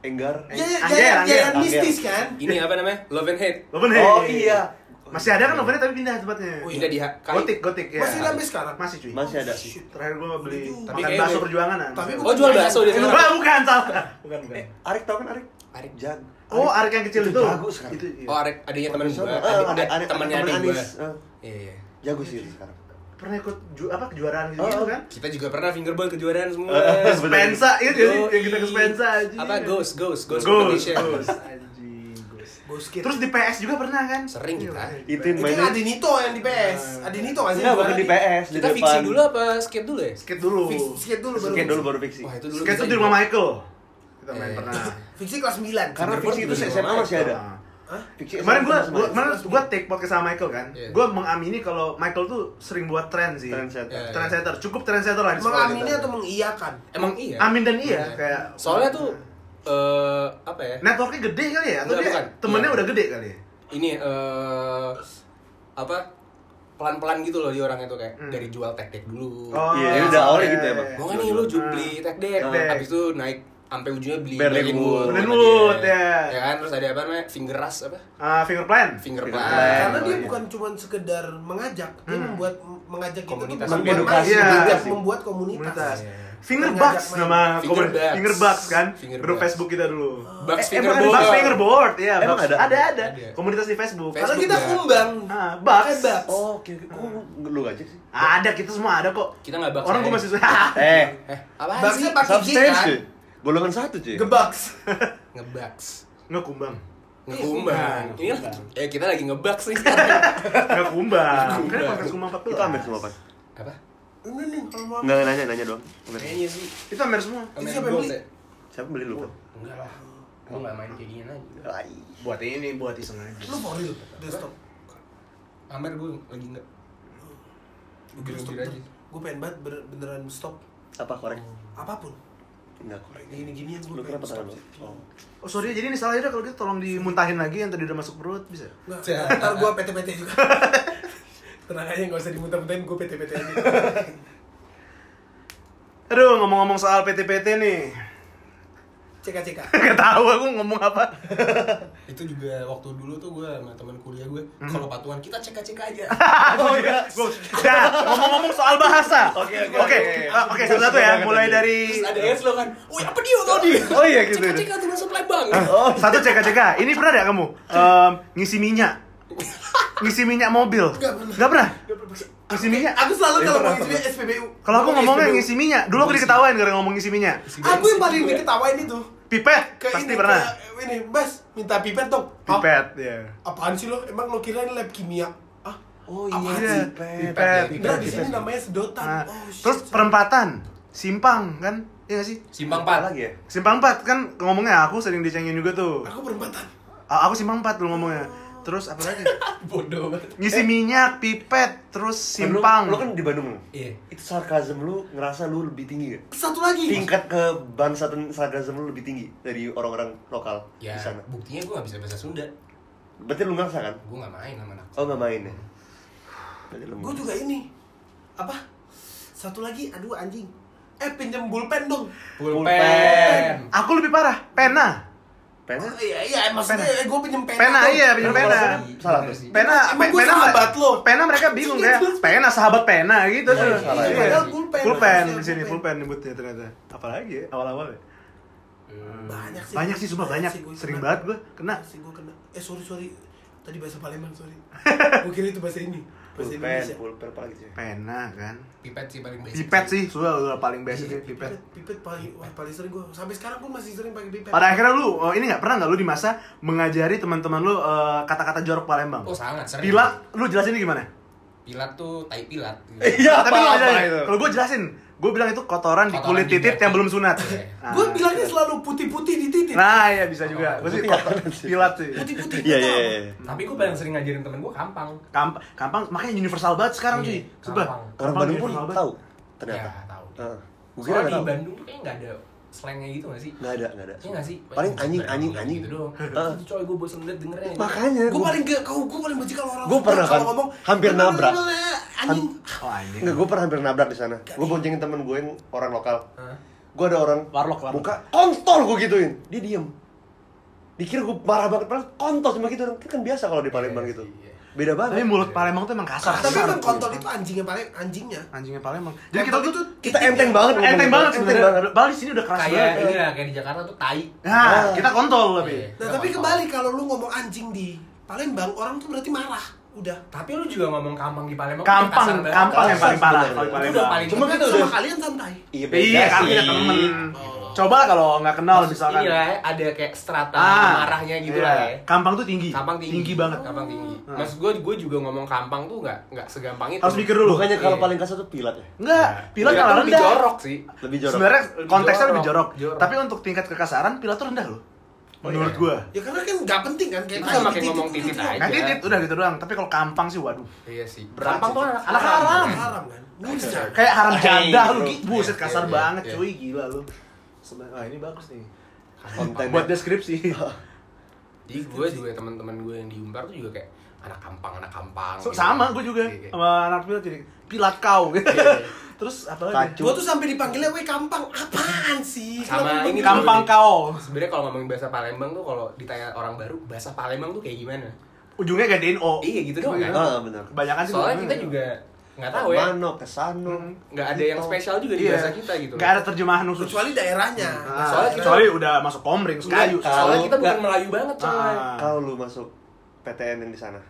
Enggar. Ya ya ya ya mistis kan? Ini apa namanya? Love and Hate. Lo bener. Oh iya. Masih ada kan novelnya tapi pindah tempatnya. Oh, iya. Pindah di. Gotik, gotik ya. Masih sampai sekarang? Masih cuy. Masih ada. Terakhir gua beli Tapi makan bakso perjuangan Tapi Oh jual bakso dia sekarang. Wah, bukan salah. Bukan, bukan. Eh, Arik tau kan Arik? Arik. Jag. Oh, Arik yang kecil Itu itu. jago sekarang. Itu. iya. Oh, Arek adiknya teman gua. Adik, ada- adik, ada- temannya teman adik gua. Eh, Iya iya. Jago sih itu sekarang. Pernah ikut ju apa kejuaraan gitu, Oh, gitu kan? Kita juga pernah fingerboard kejuaraan semua. Eh, Spensa, itu ya sih yang kita ke Spensa aja. Apa Ghost Ghost Ghost, Ghost, competition. Ghost. Anjing, Ghost. Bosket. Terus di PS juga pernah kan? Sering kita. Itu itu mainnya. Adinito yang di PS. Adinito kan sih? Enggak, bukan di PS, di Kita depan. fiksi dulu apa skate dulu ya? Skate dulu. Fix- Skate dulu baru. Skate dulu baru fiksi. Wah, itu dulu kita tuh di rumah Michael. Kita main Eh. pernah. Fiksi kelas 9. Karena fiksi itu SMA masih ada. Ah. Hah? Fiksi Kemarin gua gua ada. kemarin gua take podcast sama Michael kan. Iya. Gua mengamini kalau Michael tuh sering buat tren sih. Trendsetter. Iya. Trendsetter. Cukup trendsetter lah di sekolah Mengamini atau mengiyakan? Emang iya. Amin dan iya Iya. kayak Soalnya tuh eh apa ya? networknya gede kali ya atau Enggak, dia bukan. temennya Iya. udah gede kali ya? Ini eh apa? Pelan-pelan gitu loh dia orangnya tuh kayak Hmm. dari jual tek dek dulu. Oh, Iya, iya, udah awalnya iya, gitu iya, emang. iya. Mau nggak nih lu Ah. beli tek dek, Tek dek. habis itu naik sampai ujungnya beli Berlin Wood. Berlin Wood, dia. ya. Ya kan terus ada apa namanya? Finger rush apa? Ah, finger plan. Finger Finger plan. plan. Karena Oh, dia iya. bukan cuma sekedar mengajak, dia Hmm. membuat mengajak kita Komunitas. membuat Mengedukasi. Iya. mengajak membuat komunitas. Komunitas. Iya. Finger Mengajak Bucks main. nama Finger komunitas. Bucks. Finger Bucks kan? Finger Grup Bucks. Facebook kita dulu. Bucks Eh, finger emang ada board. Bucks Fingerboard, ya. Emang Bucks. ada? Ada, ada. Komunitas di Facebook. Karena Facebook kita ya. kumbang. Ah, Bucks. Pakai Bucks. Oh, oke oke. Kok lu gak sih? Ada, kita semua ada kok. Kita nggak Bucks Orang aja. gua masih Eh, Eh, Bucksnya sih? pakai G substance kan? Cuy. Golongan satu cuy. Gebaks. Ngebucks. Ngekumbang. Ngekumbang. Iya, Ini kumbang. ya kita lagi nih sekarang. Ngekumbang. Kan podcast kumbang 14. Itu Amer semua, Pak. apa? Ini nih kalau mau. Enggak nanya, nanya doang. Kayaknya sih. Itu Amer semua. Ini siapa yang beli? ya? Siapa beli lu? Enggak lah. Gua nggak main kayak gini aja. Ai. Buat ini, buat iseng aja. Lu for real desktop. Amer gue lagi nggak. Lu Gila, stop gila aja. tuh. Gue pengen banget beneran stop Apa korek? apa pun. Enggak korek. Gini-ginian gue Lu kenapa tangan lu? Oh. Oh sorry, jadi ini salah aja kalau gitu tolong dimuntahin lagi yang tadi udah masuk perut, bisa? Nggak, ntar gue PT-PT juga. Tenang aja gak usah dimuntah-muntahin gue PT-PT aja. Aduh, ngomong-ngomong soal PT-PT nih. CK-CK. Gak tahu aku ngomong apa. Itu juga waktu dulu tuh gue sama teman kuliah gue kalau patungan kita cek-cek aja. oh iya. Gua- Nah, ngomong-ngomong soal bahasa. Oke, oke, Oke, satu-satu ya. Mulai dari Terus ada S lo kan. Wih, apa dia tadi? Oh iya gitu. Cek-cek tuh masuk Palembang. Oh, satu cek cek Ini pernah gak kamu Em, ngisi minyak? Ngisi minyak mobil? Nggak pernah. Nggak pernah? Ngisi minyak? Aku selalu kalau mau ngisi SPBU. Kalau aku Ngomong ngomongnya ngisi minyak. Dulu aku diketawain gara ngomong ngisi minyak. Aku yang paling diketawain itu. Pipet? Ke Pasti ini, pernah. ke- ini, Bas, minta pipet dong. Ap- Pipet, ya. Apaan sih lo? Emang lo kirain lab kimia? Ah, Oh iya, sih? pipet. Pipet. Enggak, di Pipet. sini namanya sedotan. Nah, Oh, shit. terus perempatan, simpang kan? Iya gak sih? Simpang Apa 4. lagi ya? Simpang 4 kan ngomongnya aku sering dicengin juga tuh. Aku perempatan. Ah, Aku simpang 4 dulu ngomongnya. Terus apa lagi? Bodoh banget. Ngisi minyak, pipet, terus Kan lu- simpang. Lu, kan di Bandung. Iya. Itu sarkasm lu ngerasa lu lebih tinggi gak? Satu lagi. Tingkat kebangsaan sarkasm lu lebih tinggi dari orang-orang lokal Ya, di sana. buktinya gue gak bisa bahasa Sunda. Berarti lu ngerasa kan? Gue gak main sama anak. Oh nggak main ya? Berarti lu Gue juga ini. Apa? Satu lagi, aduh anjing. Eh pinjem pulpen dong. Pulpen. Aku lebih parah, pena. Pena? Oh, iya iya maksudnya Pena. gue pinjem pena. Pena tuh. iya pinjam pena. Salah tuh. sih. Pena, Emang pena, sahabat lo? Pena mereka bingung ya. Pena sahabat pena gitu tuh. salah ya. Iya. Padahal pulpen. Di sini, pulpen. nyebutnya ternyata. Apalagi ya awal-awal ya. Banyak sih. Banyak sih, sumpah banyak. sih gua Sering kena. banget gua kena. Banyak sih gua kena. Eh sorry sorry. Tadi bahasa Palembang sorry. Gua kira itu bahasa ini. Pulpen, Indonesia. pulpen lagi sih? Pena kan. Pipet sih paling basic. Pipet sih, sudah udah paling basic Iya, nih pipet. Pipet paling wah, paling sering gua. Sampai sekarang gua masih sering pakai pipet. Pada akhirnya lu, oh, ini nggak pernah nggak lu di masa mengajari teman-teman lu eh, kata-kata jorok Palembang? Oh sangat sering. Pilat, lu jelasin ini gimana? Pilat tuh tai pilat. gitu. Iya, tapi lu aja? Kalau gue jelasin, gue bilang itu kotoran, di Kotoran kulit di titit yang belum sunat. Iya. Nah, Gua bilangnya selalu putih-putih di titik. Nah, ya bisa juga. Gue sih sih? pilat sih. Putih-putih. Iya, nggak iya, tahu. iya. Tapi gue paling sering ngajarin temen gue kampang. Kampang, kampang makanya universal banget sekarang Iya, cuy. Coba. Kampang. Orang Bandung pun tahu ternyata. Ya, tahu. Heeh. Gua kira di. Bandung tuh kayaknya nggak ada slangnya gitu nggak sih? Nggak ada, nggak ada. Iya nggak sih? Paling anjing, anjing, anjing. Gitu doang. Itu coy gue bosen banget dengernya. Makanya Gue gua paling gak, kau gue paling benci kalau orang Gua pernah kalau kan, ngomong hampir nabrak. Anjing. Oh anjing. Enggak, gue pernah hampir nabrak di sana. Gue boncengin temen gue yang orang lokal. Gue ada orang Warlock, warlock. muka kontol gue gituin. Dia diem. Dikira gue marah banget, padahal kontol cuma gitu. Kan kan biasa kalau di Palembang Iya gitu. iya. Beda Tapi banget. mulut Palembang tuh emang kasar. Tapi emang kontol itu anjingnya paling anjingnya. anjingnya Palembang. Jadi kita tuh Kita enteng banget ngomong enteng banget Enteng sebenarnya. banget. Bali sini udah keras Kayak banget. ini lah, kayak di Jakarta tuh tai. Nah, kita kontol tapi. Iya. Nah, tapi kembali kalau lu ngomong anjing di Palembang, orang tuh berarti marah. Udah. Tapi lu juga ngomong kampang di Palembang. Kampang, banget. kampang yang paling parah udah Palembang. paling Cuma Tapi kita sama udah- kalian santai. Iya, Iya, sih. punya temen. Coba lah kalau nggak kenal misalkan. Ini lah, ada kayak strata Ah, marahnya gitu iya. lah ya. Kampang tuh tinggi. Kampang tinggi. banget. Kampang tinggi. Hmm. Maksud gue, gue juga ngomong kampang tuh nggak nggak segampang itu. Harus mikir dulu. Bukannya kalau Iya. paling kasar tuh pilat ya? Enggak, pilat Pilat malah tuh lebih rendah. jorok sih. Lebih jorok. Sebenarnya konteksnya Jorok, lebih jorok. jorok. Tapi untuk tingkat kekasaran pilat tuh rendah loh. Oh, Menurut iya. gua. Ya karena kan nggak penting kan kayak sama kayak ngomong titit aja. Kan titit udah gitu doang, tapi kalau kampang sih waduh. Iya sih. Berat Kampang sih. tuh anak Anak haram. Haram kan. Kayak haram jadah lu gitu. Buset Iya, kasar iya, banget iya. cuy, gila lu. Seben- Ah, ini bagus nih. Konten Buat deskripsi. Jadi gue juga teman-teman gue yang di Unpar tuh juga kayak anak kampang, anak kampang. So, gitu. sama gue juga Iya, kayak- sama anak pilat jadi pilat kau gitu. Iya. Terus apa lagi? Gua tuh sampai dipanggilnya weh kampang. Apaan sih? Sama Kenapa ini Kampang kau. Sebenarnya kalau ngomongin bahasa Palembang tuh kalau ditanya orang baru, bahasa Palembang tuh kayak gimana? Ujungnya gantiin O. Iya gitu doang kan. Ah, benar. Kebanyakan sih Soalnya kita juga nggak tahu ya. Mano, kesano. Nggak ada yang spesial juga di Iya. bahasa kita gitu. Nggak ada terjemahan khusus. kecuali daerahnya. Ah, Soalnya kita- kecuali udah masuk komring. Enggak, Soalnya Kalau- kita bukan Melayu banget coy. Ah. Kalau lu masuk PTN yang di sana,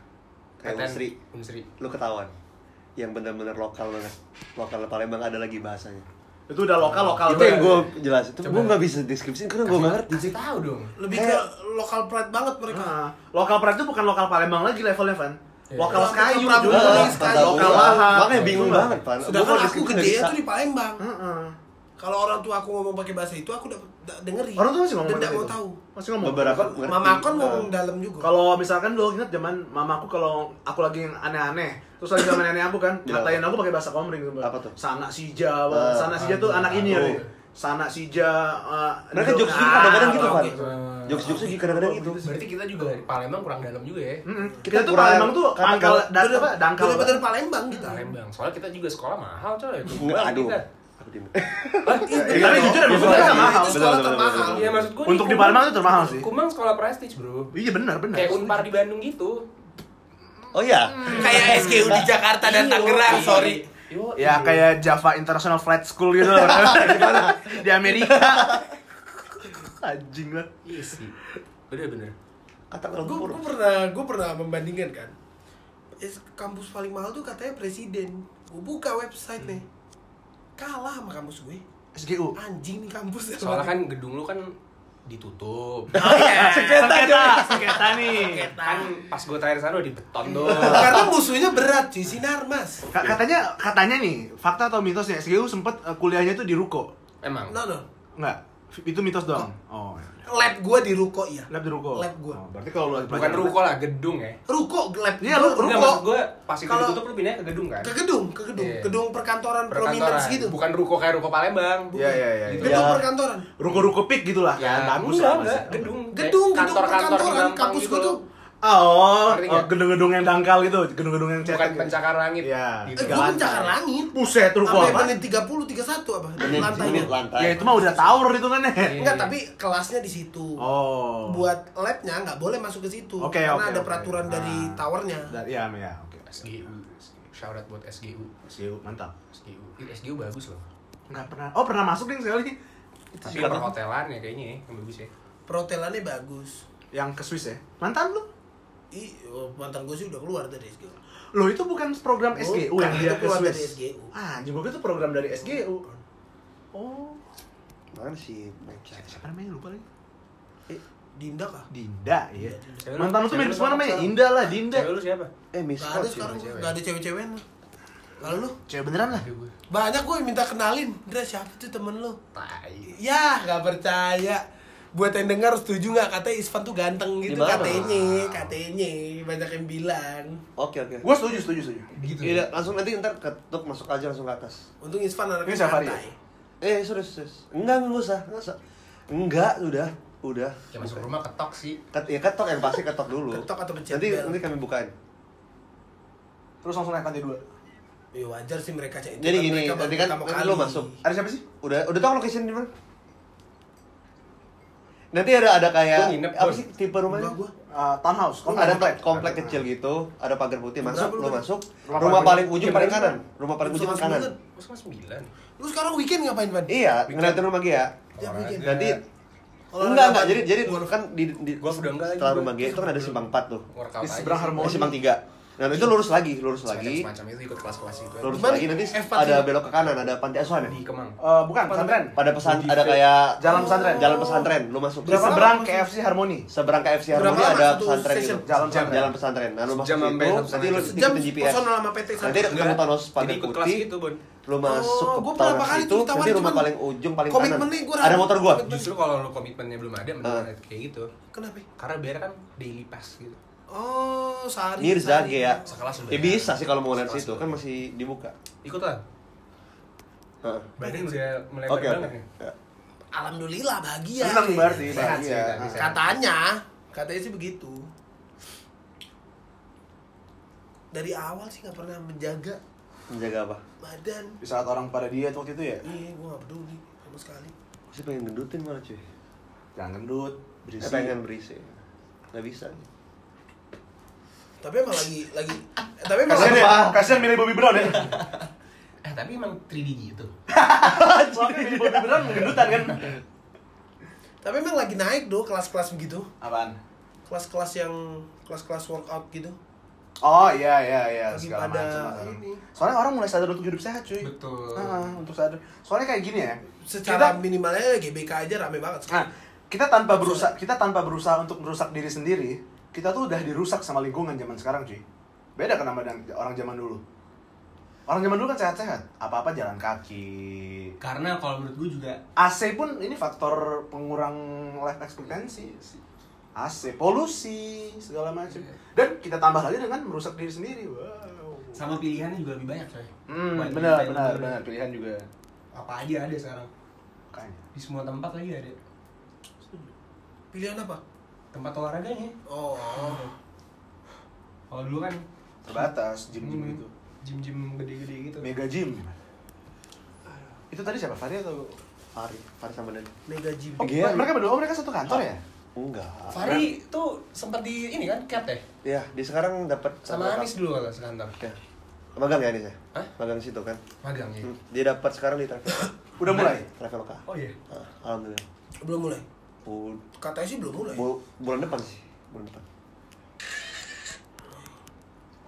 kayak PTN, Unsri, Unsri. lu ketahuan. Yang benar-benar lokal banget. Lokal Palembang ada lagi bahasanya. Itu udah lokal lokal. itu yang banget. gue jelasin. Itu Coba. gue nggak bisa deskripsiin karena gue nggak ngerti. Kasih tahu dong. Lebih ke lokal pride banget mereka. Ah, lokal pride itu bukan lokal Palembang lagi levelnya, Van. Iya. Lokal Prabu, juga. lokal Gua- Lahap. Makanya bingung banget, Pan. Sedangkan mau aku gede tuh di Palembang. Heeh. Kalau orang tua aku ngomong pakai bahasa itu, aku udah da- dengerin. Orang tuh masih ngomong Dan mau tahu. Masih ngomong. Beberapa. Mama aku kan ngomong dalam juga. Kalau misalkan dulu ingat zaman mamaku kalau aku lagi yang aneh-aneh, terus lagi sama nenek aku kan Iya. ngatain aku pakai bahasa komring sumpah. Apa tuh? Sana sija, Bang. Ah, sana sija tuh aduh, anak ini ya. Sana sija eh, Mereka jokes juga Ah, kadang-kadang gitu, oke. Pan. oke. Jokes-jokesnya juga kadang-kadang gitu. Berarti kita juga di Palembang kurang dalam juga ya. Mm-mm. Kita Kita tuh kurang- Palembang tuh karena pangkal kalau- dan apa dangkal. Bener-bener Palembang kita. Palembang. Soalnya kita juga sekolah mahal coy. Aduh. Kita. Aku diem. Iya, Tapi bener jujur emang Itu bener sekolah- mahal. Sekolah termahal. Iya maksud gue Untuk di Palembang itu termahal sih. Kumang sekolah prestige bro. Iya benar benar. Kayak Unpar di Bandung gitu. Oh iya. Kayak SGU di Jakarta dan Iya, Tangerang, iya. sorry. Yo, Ya iya. kayak Java International Flight School gitu. Gimana? Di Amerika. Anjing lah. Iya sih. Bener-bener. Kata Gue lembur. pernah gue pernah membandingkan kan. Eh, kampus paling mahal tuh katanya presiden. Gue buka website nih. Kalah sama kampus gue. SGU. Anjing nih kampus. Soalnya kan gedung lu kan ditutup. Oh iya. Sengketa, sengketa nih. kan pas gue terakhir sana udah di beton tuh. Karena musuhnya berat cuy, sinar mas. Ka- Katanya katanya nih, fakta atau mitosnya SGU sempet eh, kuliahnya tuh di Ruko. Emang. No no. Enggak. Itu mitos doang. Oh. ya. Lab gue di Ruko iya. Lab di Ruko. Lab gua. Oh, berarti kalau lu lagi Bukan ruko lah, gedung ya. Ruko lab. Iya, lu- gua Enggak Ruko. maksud gue pas itu Kalau- ditutup lu pindah ke gedung kan? ke gedung, ke gedung, Iya. gedung perkantoran, Perkantoran. prominence gitu. Bukan ruko kayak ruko Palembang. Iya, iya, iya. Gitu. Gedung Ya. perkantoran. Ruko-ruko pik gitu lah. Ya, bagus enggak, lah, enggak, gedung. Gedung, gedung kantor-kantor di perkantoran. Kampus gitu gue tuh. Oh, oh, gedung-gedung yang dangkal gitu, gedung-gedung yang bukan cetek. gitu. pencakar langit Iya. Eh, gitu. Tiga gua lantai. pencakar langit. Buset, lu Sampai apa? menit 30, 31 apa? Menit, Lantainya. menit lantai. Ya itu mah udah tower hitungannya. Iya. Enggak, tapi kelasnya di situ. Oh. Buat labnya nggak boleh masuk ke situ. Oke, karena oke, ada peraturan dari Ah. towernya. Dari ya, ya, oke. SGU shout out buat SGU SGU mantap. SGU SGU bagus loh Enggak pernah. Oh, pernah masuk ding sekali. tapi perhotelan ya kayaknya ya yang bagus ya Perhotelannya bagus. Yang ke Swiss ya? Mantan lu? Ih, oh, mantan gue sih udah keluar dari SGU. Lo itu bukan program Oh, SGU kan yang dia itu ke keluar dari Swiss. SGU. Ah, anjing itu program dari SGU. Oh. Mana sih Mecha? Siapa namanya lupa lagi? Dinda kah? Dinda, iya. Mantan lu tuh mirip semua siapa namanya? Indah lah, Dinda. cewek lu siapa Eh Miss Gak Scott ada sih. sekarang, cewek. gak ada cewek-cewek Lalu lu? Cewek beneran lah. Banyak gue minta kenalin. Dra siapa tuh temen lu? tai Ya, gak percaya. Buat yang dengar setuju gak? Katanya Isvan tuh ganteng gitu katanya, katanya. Banyak yang bilang. Oke oke. Gua setuju, setuju, setuju. gitu Iya, langsung nanti ntar ketuk masuk aja langsung ke atas. Untung Isvan anaknya Ini Safari santai. Eh, sudah, sudah. Enggak, enggak usah, enggak usah. Enggak, udah, udah. ya masuk rumah ketok sih Ket, ya ketok yang pasti ketok dulu. Ketok atau pencet Nanti bel? nanti kami bukain. Terus langsung naik lantai dua. Ya wajar sih mereka cek itu. Jadi kan gini, nanti kan nanti kali. lo masuk. Ada siapa sih? Udah udah tahu location di mana? Nanti ada ada kayak nginep, apa sih tipe rumahnya? Gua. Uh, townhouse. Oh, ada komplek, kecil gitu, ada pagar putih masuk, lu? masuk. Rumah Rumah, paling ujung paling kanan. Rumah paling ujung kanan. sama sembilan Lu sekarang weekend ngapain, Van? Iya, ngeliatin rumah Gia. Ya, weekend. Nanti Kalau enggak enggak jadi jadi kan di, di Golf udah enggak lagi setelah gua. rumah Gia itu kan ada simpang 4 tuh. Di seberang. Harmoni. Eh, simpang 3. Nah, itu lurus lagi, lurus Semacam- lagi. semacam itu ikut kelas-kelas itu. Lurus Gimana? lagi nanti F4 ada belok ke kanan, ada panti asuhan ya? di Kemang Uh, bukan, pesantren. Pada pesan ada kayak Jalan pesantren. Jalan pesantren, lu masuk. Di Berapa seberang KFC Harmoni. Seberang KFC Harmoni ada pesantren gitu. Jalan pesantren. Jalan pesantren. Nah, lu masuk sampai itu, nanti lu Sejam ikutin GPS. sama PT Nanti ada ketemu Thanos pagar jadi ikut kelas putih. gitu Bon Lu masuk Oh, ke berapa Thanos kali itu, nanti rumah cuman paling ujung paling kanan. Ada motor gua. Justru kalau lu komitmennya belum ada mendingan Ah. kayak gitu Kenapa? karena biar kan daily pass gitu Oh, sehari. Mirza sehari. ya. Sekelas udah. Ya bisa sih kalau mau lihat situ kan masih dibuka. ikut lah Heeh. badan udah melebar oke. banget nih Ya. Alhamdulillah bahagia. Seneng berarti, bahagia. sehat. Katanya, katanya sih begitu. Dari awal sih nggak pernah menjaga Menjaga apa? badan. Di saat orang pada diet waktu itu ya. Iya, gua nggak peduli sama sekali. Aku sih pengen gendutin malah cuy. Jangan gendut, Eh, berisi. pengen berisi. Nggak bisa. Tapi emang lagi lagi eh, tapi emang Kasian ya, kasian milih Bobby Brown ya. eh tapi emang 3D gitu Soalnya milih Bobby Brown gendutan kan. tapi emang lagi naik do kelas-kelas begitu. Apaan? Kelas-kelas yang kelas-kelas workout gitu. Oh iya iya iya Lagi segala pada macam. ini. Soalnya orang mulai sadar untuk hidup sehat cuy. betul Ah, untuk sadar. Soalnya kayak gini ya. Secara kita, minimalnya GBK aja rame banget. nah, kita tanpa berusaha kita tanpa berusaha untuk merusak diri sendiri, kita tuh udah dirusak sama lingkungan zaman sekarang cuy. Beda kan sama dan- orang zaman dulu. Orang zaman dulu kan sehat-sehat, apa-apa jalan kaki. karena kalau menurut gue juga AC pun ini faktor pengurang life expectancy. AC, polusi, segala macam. Dan kita tambah lagi dengan merusak diri sendiri. Wow. sama pilihannya juga lebih banyak coy Hmm, Buat benar, benar. Pilihan juga. apa aja ada sekarang Makanya. di semua tempat lagi ada Pilihan apa? Tempat olahraganya Oh. kalau dulu kan Terbatas, gym-gym hmm, gitu. gym-gym gede-gede gitu Mega gym. Itu tadi siapa? Fahri atau? Fari, Fari sama Dan. Mega gym. Oh, Iya. mereka berdua, oh, mereka satu kantor ya? Enggak. Fahri tuh sempat di ini kan cat ya Ya, dia sekarang dapat sama Anis dulu kalau sekantor Ya. Magang ya Anis ya? Hah? Magang situ kan. magang ya Hmm, Dia dapat sekarang di Travel. Udah mulai? Traveloka. oh iya Nah, alhamdulillah. Belum mulai. Katanya sih belum mulai. bu- bulan depan sih, bulan depan.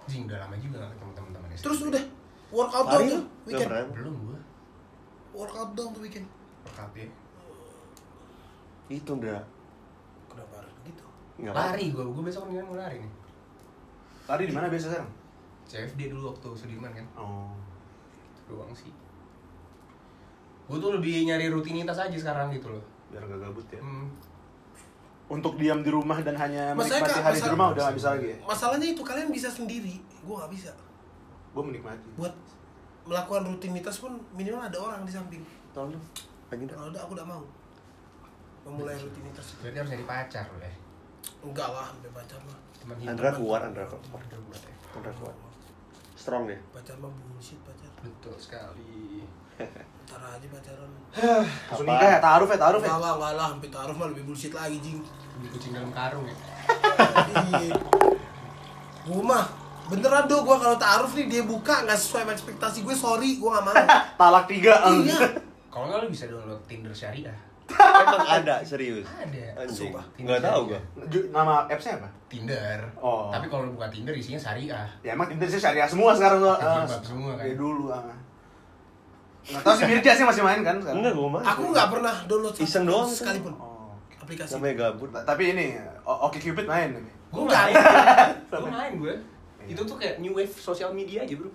Jing udah lama juga gak ketemu teman-teman. Terus udah workout dong tuh weekend. belum gua Workout dong tuh weekend. workout ya Itu Ndra. Kenapa harus begitu? Nggak apa-apa. lari gua gua besok mendingan mau lari nih Lari di mana biasa sekarang? CFD dulu waktu Sudirman kan Oh. Itu doang sih gua tuh lebih nyari rutinitas aja sekarang gitu loh Biar gak gabut ya. hmm. Untuk diam di rumah dan hanya Masalahnya, menikmati hari di rumah udah gak bisa lagi ya? Masalahnya itu kalian bisa sendiri, gua nggak bisa. Gue menikmati. Buat melakukan rutinitas pun minimal ada orang di samping. Tolong dong. Lagi Ndra. Kalau ada aku udah mau memulai rutinitas itu. berarti harus nyari pacar loh ya Enggak lah, sampai pacar mah. teman Andra keluar, Andra keluar. Andra keluar. Strong ya. Pacar mah bullshit pacar. betul sekali Ntar aja pacaran. Langsung nikah ya, taruh ya, taruh ya. Enggak lah, enggak lah, sampai taruh mah lebih bullshit lagi, jing. kucing dalam karung ya Iya. Gua mah beneran do gua kalau taruh nih dia buka nggak sesuai ekspektasi gue sorry gua nggak mau Talak tiga. iya kalau nggak lu bisa download Tinder syariah Emang ada serius. ada Anjing. Enggak tahu gua. Nama appsnya apa? Tinder Oh. tapi kalau lu buka Tinder isinya syariah Ya emang Tinder sih syariah semua sekarang tuh. Ah, semua kan. Ya dulu ah. Nggak tahu si Mirja sih masih main kan sekarang. Enggak, gua mah. aku nggak pernah download Iseng doang. sekalipun Oh, aplikasi Namanya gabut. Ta- Tapi ini Oke Cupid main Enggak. main gue main gue itu tuh kayak new wave sosial media aja bro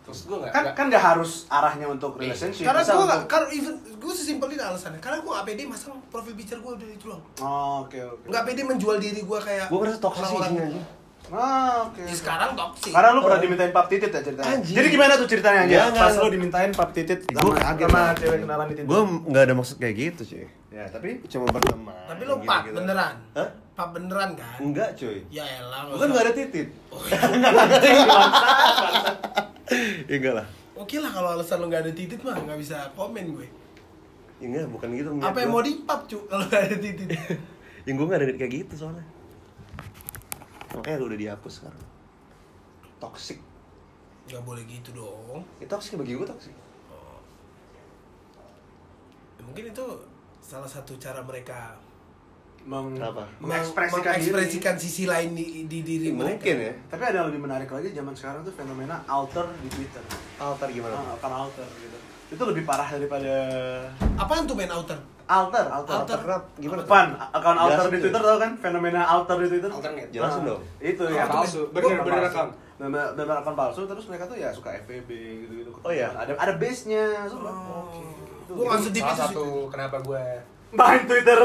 terus gue nggak Kan nggak- kan nggak harus arahnya untuk Iya. relationship. karena gue nggak untuk- karena even gue sesimpel ini alasannya karena gue nggak pede masang profil picture gue udah itu doang Oh, oke oke. nggak pede menjual diri gue kayak Gua ngerasa toxic sih aja. Ah, oke. Ya, sekarang toxic Karena lu pernah dimintain pap titit ya ceritanya. Anjing. Jadi gimana tuh ceritanya aja? Enggak, Pas lu dimintain pap titit sama, Gua kaget. sama cewek kenalan di Tinder. Gua enggak ada maksud kayak gitu, cuy. Ya, tapi Cuma berteman. tapi lo pap gitu. beneran Hah? pap beneran kan Enggak, cuy. ya elah Gua kan enggak ada titit. Ya enggak lah. oke lah kalau alasan lo nggak ada titit mah nggak bisa komen gue Ya enggak, bukan gitu. apa yang mau dipap cu kalau nggak ada titit Yang gue gak ada kayak gitu soalnya Makanya udah dihapus sekarang Toxic nggak boleh gitu dong Ya toxic bagi gue toxic Ya, mungkin itu salah satu cara mereka meng Kenapa? mengekspresikan, diri. mengekspresikan sisi lain di, di diri mereka Mungkin ya Tapi ada yang lebih menarik lagi zaman sekarang tuh fenomena alter di Twitter. Altar gimana? Ah, kan alter gitu. Itu lebih parah daripada apaan tuh main outer alter, alter. Alter. Kenapa? Gimana? Pan, akun alter di. Twitter tau kan? Fenomena alter di Twitter. Alternate. Jelasin Ah, dong. Itu Apa ya palsu. Men? Bener- bener palsu. akun. Palsu terus mereka tuh ya suka FVB gitu-gitu. Oh, iya? Ada ada base-nya. Oh. Oke. Itu. Gua nggak sedih salah itu sih. satu kenapa gue main Twitter.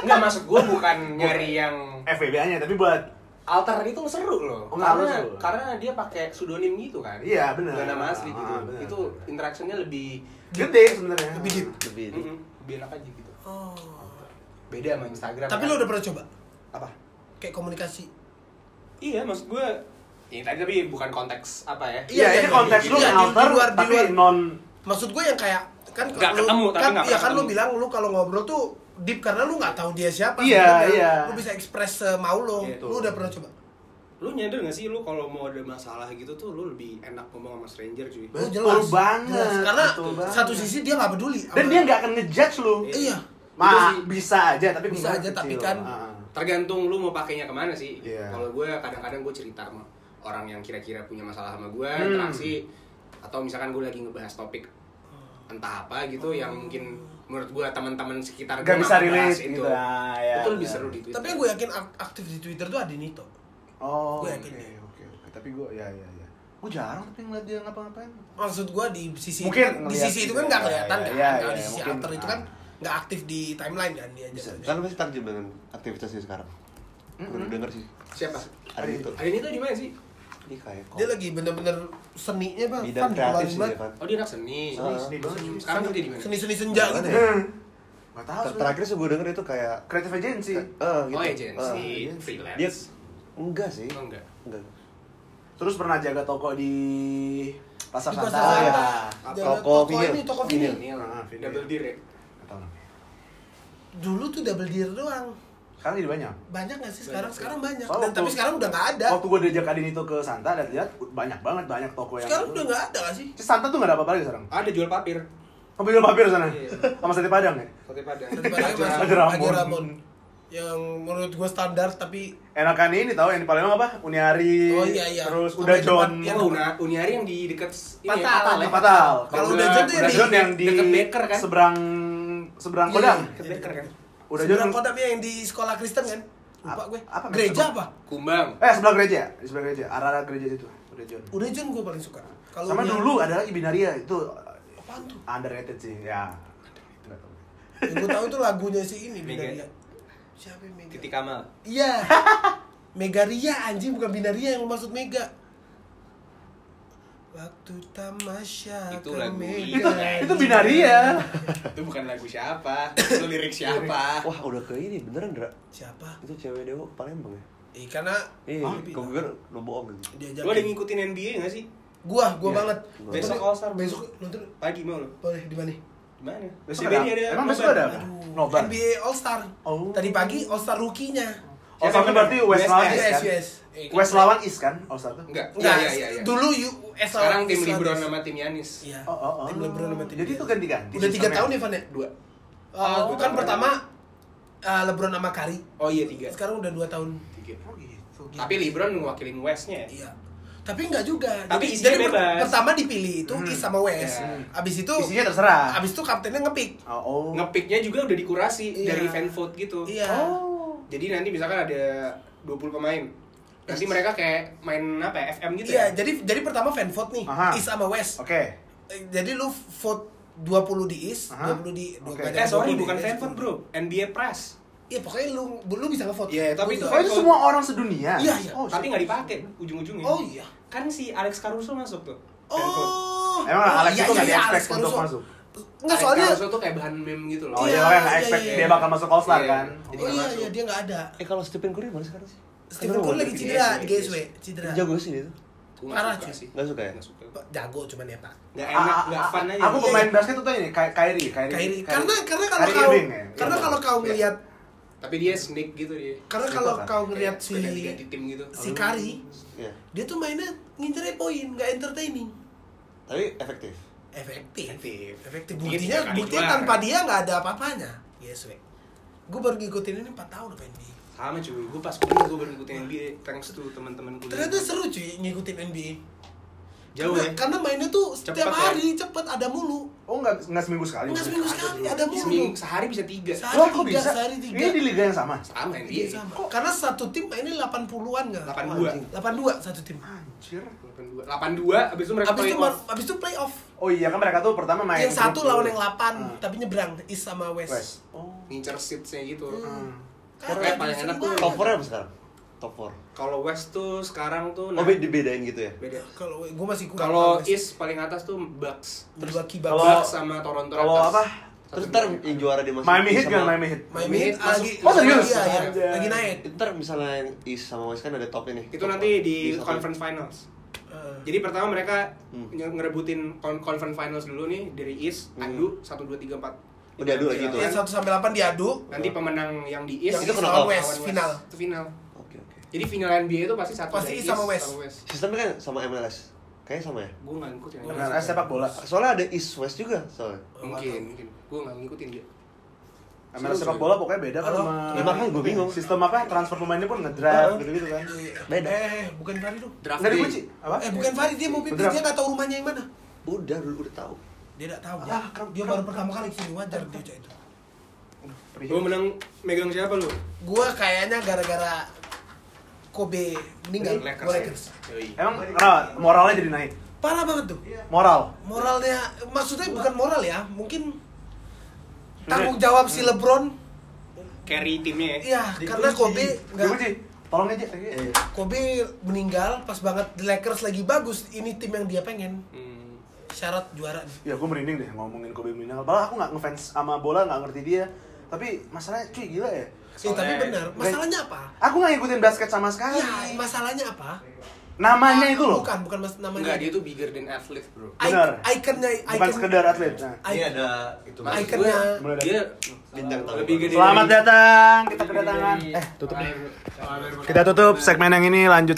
Enggak masuk gue bukan nyari yang FVB-nya tapi buat alter itu seru loh Oh, nggak, karena seru. karena dia pakai pseudonym gitu kan Iya, bener. Gak nama asli gitu Ah, bener. itu interaksinya lebih gede sebenarnya. Lebih deep. Lebih Mm-mm, lebih enak aja gitu oh. beda sama Instagram tapi kan. lo udah pernah coba apa kayak komunikasi iya maksud gue ini tadi tapi bukan konteks apa ya Iya, ini iya, konteks lu iya, di- alter di luar- di tapi luar. non maksud gue yang kayak kan Nggak lu- ketemu, tapi kan nggak ya kan lu bilang lu kalau ngobrol tuh deep karena lu nggak tahu dia siapa Iya, iya. lu bisa ekspres mau lo Iya, lu udah pernah coba lu nyadar gak sih lu kalau mau ada masalah gitu tuh lu lebih enak ngomong sama stranger cuy Oh, Betul banget, Jelas. karena betul banget. satu sisi dia nggak peduli dan dia nggak akan ngejudge lu. iya Ma, Itu sih. bisa aja tapi Bisa aja, tapi kecil. kan Ah. tergantung lu mau pakainya ke mana sih Iya. kalau gue kadang-kadang gue cerita sama orang yang kira-kira punya masalah sama gue Hmm. interaksi atau misalkan gue lagi ngebahas topik entah apa gitu yang mungkin menurut gue teman-teman sekitar Gak gue bisa nggak bahas relate gitu. Ah, ya, itu lebih ya. seru di Twitter tapi yang gue yakin ak- aktif di twitter tuh ada Nito Oh, Gue oke, yakin deh. oke, oke. Tapi gue, ya, ya, ya. Gue jarang tapi ngeliat dia ngapa-ngapain. maksud gue di sisi Mungkin itu kan, di sisi itu kan ya, nggak kelihatan ya, kan ya, kalau ya, di sisi mungkin, alter itu ah. kan nggak aktif di timeline kan dia aja Kan lu masih takjub dengan aktivitasnya sekarang Mm-mm. Udah denger sih siapa Ada itu hari ini tuh di mana sih Ini kayak dia lagi bener-bener seninya bang Bidang Kan kreatif sih dia kan oh dia anak seni Ah. Seni banget. sekarang kerja di mana seni seni senja gitu ya? Hmm. Gak tau Ter- Terakhir sih gue denger itu kayak Creative agency. eh, gitu. oh agency Eh, freelance Dia enggak sih oh enggak Enggak Terus pernah jaga toko di Pasar Di Santa. Pasar Santa. ya. Jaga Toko toko vinil. ini toko Vinil. vinil ini Ah, double deer ya dulu tuh double deer doang Sekarang jadi banyak. banyak nggak sih sekarang Banyak. sekarang banyak Soalnya Dan, waktu- tapi sekarang udah nggak ada Waktu gue diajak Adin itu ke Santa, dan lihat banyak banget banyak toko yang. sekarang udah nggak ada nggak sih Di Santa tuh gak ada apa-apa lagi sekarang. ada jual papir Apa jual papir sana? Iya. Sama sate Padang ya? sate padang Baju masuk Baju Ramon. Yang menurut gue standar tapi Enakan ini tahu yang di Palembang apa? Uniari. Oh, iya, iya. Terus Sama udah John. yang Oh, Una, Uniari yang di deket ini ya, Patal, Patal ya? Fatal. Kalau Udah- John tuh yang udah di- John yang di deket Baker kan? seberang seberang Iya, Kodam. Deket Baker kan? Udah seberang John. kodamnya yang di sekolah Kristen kan lupa Apa- gue apa, gereja apa? apa Kumbang. Eh sebelah gereja, di sebelah gereja, arah-arah gereja itu. Udah John. udah John gue paling suka kalau Sama yang- dulu ada lagi Binaria itu apaan tuh underrated sih, ya. Yang gue tahu itu lagunya si ini Mega. Binaria siapa yang Mega Titik Kamal. iya Megaria anjing bukan Binaria yang maksud Mega Waktu tamasya Itu lagu Medan. Itu itu binaria. Itu bukan lagu siapa, itu lirik siapa. Wah udah ke ini beneran Dra Siapa? Itu cewek Dewa Palembang ya? Eh, karena Iya, Ah, kok gue lo bohong gitu diajak. Lo ada ngikutin NBA gak sih? Gua, gua Iya. banget. Besok Nonton- All Star. Besok nonton Pagi mau lo? boleh di mana? Di mana? Besok ada. Emang besok ada? Aduh, Nobar. NBA All Star. Oh. Tadi pagi All Star rookie-nya. Oh, tapi berarti West lawan East kan? Eh, West lawan East kan? All Star tuh? Enggak. Enggak, Iya, iya, iya. dulu US Sekarang tim LeBron sama tim Yanis. Iya. Oh, oh, oh. Tim LeBron sama tim Jadi itu ganti-ganti. Udah tiga tahun ya, Van ya? Dua. Uh, Oh, kan pertama uh, LeBron sama Curry. Oh iya tiga. Sekarang udah dua tahun. Tiga. Oh gitu. Tapi LeBron ngewakilin Westnya. Iya. Tapi enggak juga. Tapi jadi, isinya jadi per- bebas. pertama dipilih itu Hmm. East sama West. Iya. Abis itu Isinya terserah. abis itu kaptennya ngepick. Oh. oh. Ngepicknya juga udah dikurasi Iya. dari fan vote gitu. Iya. Oh. Jadi nanti misalkan ada 20 pemain. Nanti mereka kayak main apa ya? FM gitu Iya, ya? jadi jadi pertama fan vote nih, Aha. East sama West. Oke. Eh, Jadi lu vote 20 di East, Aha. 20 di dua Oke. banyak Eh sorry 20 di bukan fan vote bro, NBA Press. Iya, pokoknya lu lu bisa nge-vote. Iya, tapi Gua itu Oh itu semua orang sedunia? Iya, iya. Oh, Tapi nggak dipakai ujung-ujungnya. Oh iya. Kan si Alex Caruso masuk tuh. Oh. Emang Alex iya, itu iya, nggak iya, di-expect Alex untuk Caruso. masuk? Enggak, Alex soalnya Caruso tuh kayak bahan meme gitu loh. Oh Iya, iya, orang nggak iya, expect iya. dia bakal masuk All Star Iya. kan? Jadi Oh iya, iya, dia nggak ada. Eh kalau Stephen Curry mana sekarang sih? Stephen Curry lagi cedera GSW, di GSW, cedera. Jago sih dia tuh Parah, suka cuy. sih. Nggak suka ya? Nggak suka. Jago cuman ya, Pak. Nggak Ah, enak, nggak ah, fun aja. Aku Iya, pemain iya. basket tuh ini, Ky- Kyrie, Kyrie. Karena karena kalau kau ya? karena Iya. kalau kau ngelihat Tapi dia snake gitu dia. karena kalau kan? kau ngelihat si tim gitu. si Kari, Iya dia tuh mainnya ngincernya poin, nggak entertaining. Tapi efektif Efektif. Efektif. Efektif. Iya, Buktinya buktinya tanpa dia nggak ada apa-apanya. Yes, we. Gue baru ngikutin ini 4 tahun apa NBA. Sama cuy, gue pas kuliah gue baru ngikutin NBA thanks to teman-teman kuliah. Ternyata seru cuy ngikutin NBA. Jauh karena, ya. karena mainnya tuh Cepet setiap ya? hari cepet ada mulu. Oh nggak nggak seminggu sekali? Enggak seminggu sekali ada mulu. Seminggu sehari bisa tiga. Sehari Loh, kok tiga, bisa? sehari tiga. Ini di liga yang sama? Sama Iya, NBA. sama. Karena satu tim mainnya 80-an enggak? 82. 82 satu tim. Anjir. 82. 82 abis itu mereka Abis itu, playoff. abis itu playoff. Oh iya kan mereka tuh pertama main yang satu lawan yang 8, Ah. tapi nyebrang East sama West. West. Oh. Ngincer seatsnya gitu. Hmm. Hmm. Pokoknya paling enak tuh Top 4 apa sekarang? Top 4 Kalau West tuh sekarang tuh Oh beda dibedain gitu ya? beda. Kalau gue masih kurang Kalau. East paling atas tuh Bucks. Milwaukee Kalau- Bucks. Bucks sama Toronto Kalau apa? Terus Satu ntar yang juara di Miami Heat kan Miami Heat. Miami Heat lagi Oh, serius? Iya, iya. Lagi naik. Ntar misalnya yang East sama West kan ada topnya nih Itu Top nanti di satu. conference finals. Eh, Jadi pertama mereka Hmm. nge- ngerebutin con- conference finals dulu nih dari East, Hmm. adu 1 2 3 4. Oh, diadu lagi tuh. yang 1 sampai 8 diadu. Nanti pemenang yang di East itu East kena lawan out. West final. Itu final. Oke oke Jadi final NBA itu pasti satu Pasti dari East sama West. Sistemnya kan sama MLS Kayaknya sama ya? Gue nggak ngikutin. Benar, eh, sepak bola. Soalnya ada East West juga soalnya Mungkin, mungkin. Gue nggak ngikutin dia. MLS sepak bola pokoknya beda kan sama Ya, makanya gua bingung. Sistem apa? Transfer pemainnya pun ngedraft gitu-gitu kan. Beda. Eh, bukan Fari dong. Draft dikunci. Apa? Eh, bukan Fari dia mau pipis Beneran? dia nggak tahu rumahnya yang mana. Udah dulu udah tahu Dia nggak tahu. Ah, keren, dia baru pertama kali ke sini wajar dia cak itu. Gue menang megang siapa lu? Gua kayaknya gara-gara Kobe meninggal Lakers. gua ya? Lakers. Emang kenapa? Moralnya jadi naik. Parah banget tuh. Moral. Moralnya maksudnya bukan moral ya, mungkin tanggung jawab si LeBron Carry timnya ya. Iya, karena Kobe nggak. Tolong aja. Kobe meninggal pas banget The Lakers lagi bagus. Ini tim yang dia pengen. Hmm. Syarat juara nih. Ya gue merinding deh ngomongin Kobe meninggal. Padahal aku nggak ngefans sama bola, nggak ngerti dia. Tapi masalahnya cuy gila ya. Eh, tapi Soalnya- benar. Masalahnya apa? Aku nggak ngikutin basket sama sekali. Ya, masalahnya apa? Namanya itu loh. Bukan, bukan mas Enggak, namanya. dia tuh bigger than athlete, bro. I- Benar. Ikonnya, Bukan icon, sekedar atlet. Nah. Ini icon, ada itu Maksud Ikonnya. dia Bintang tamu. Selamat dari- datang. Kita kedatangan. Eh, tutup nih. Kita tutup segmen yang ini lanjut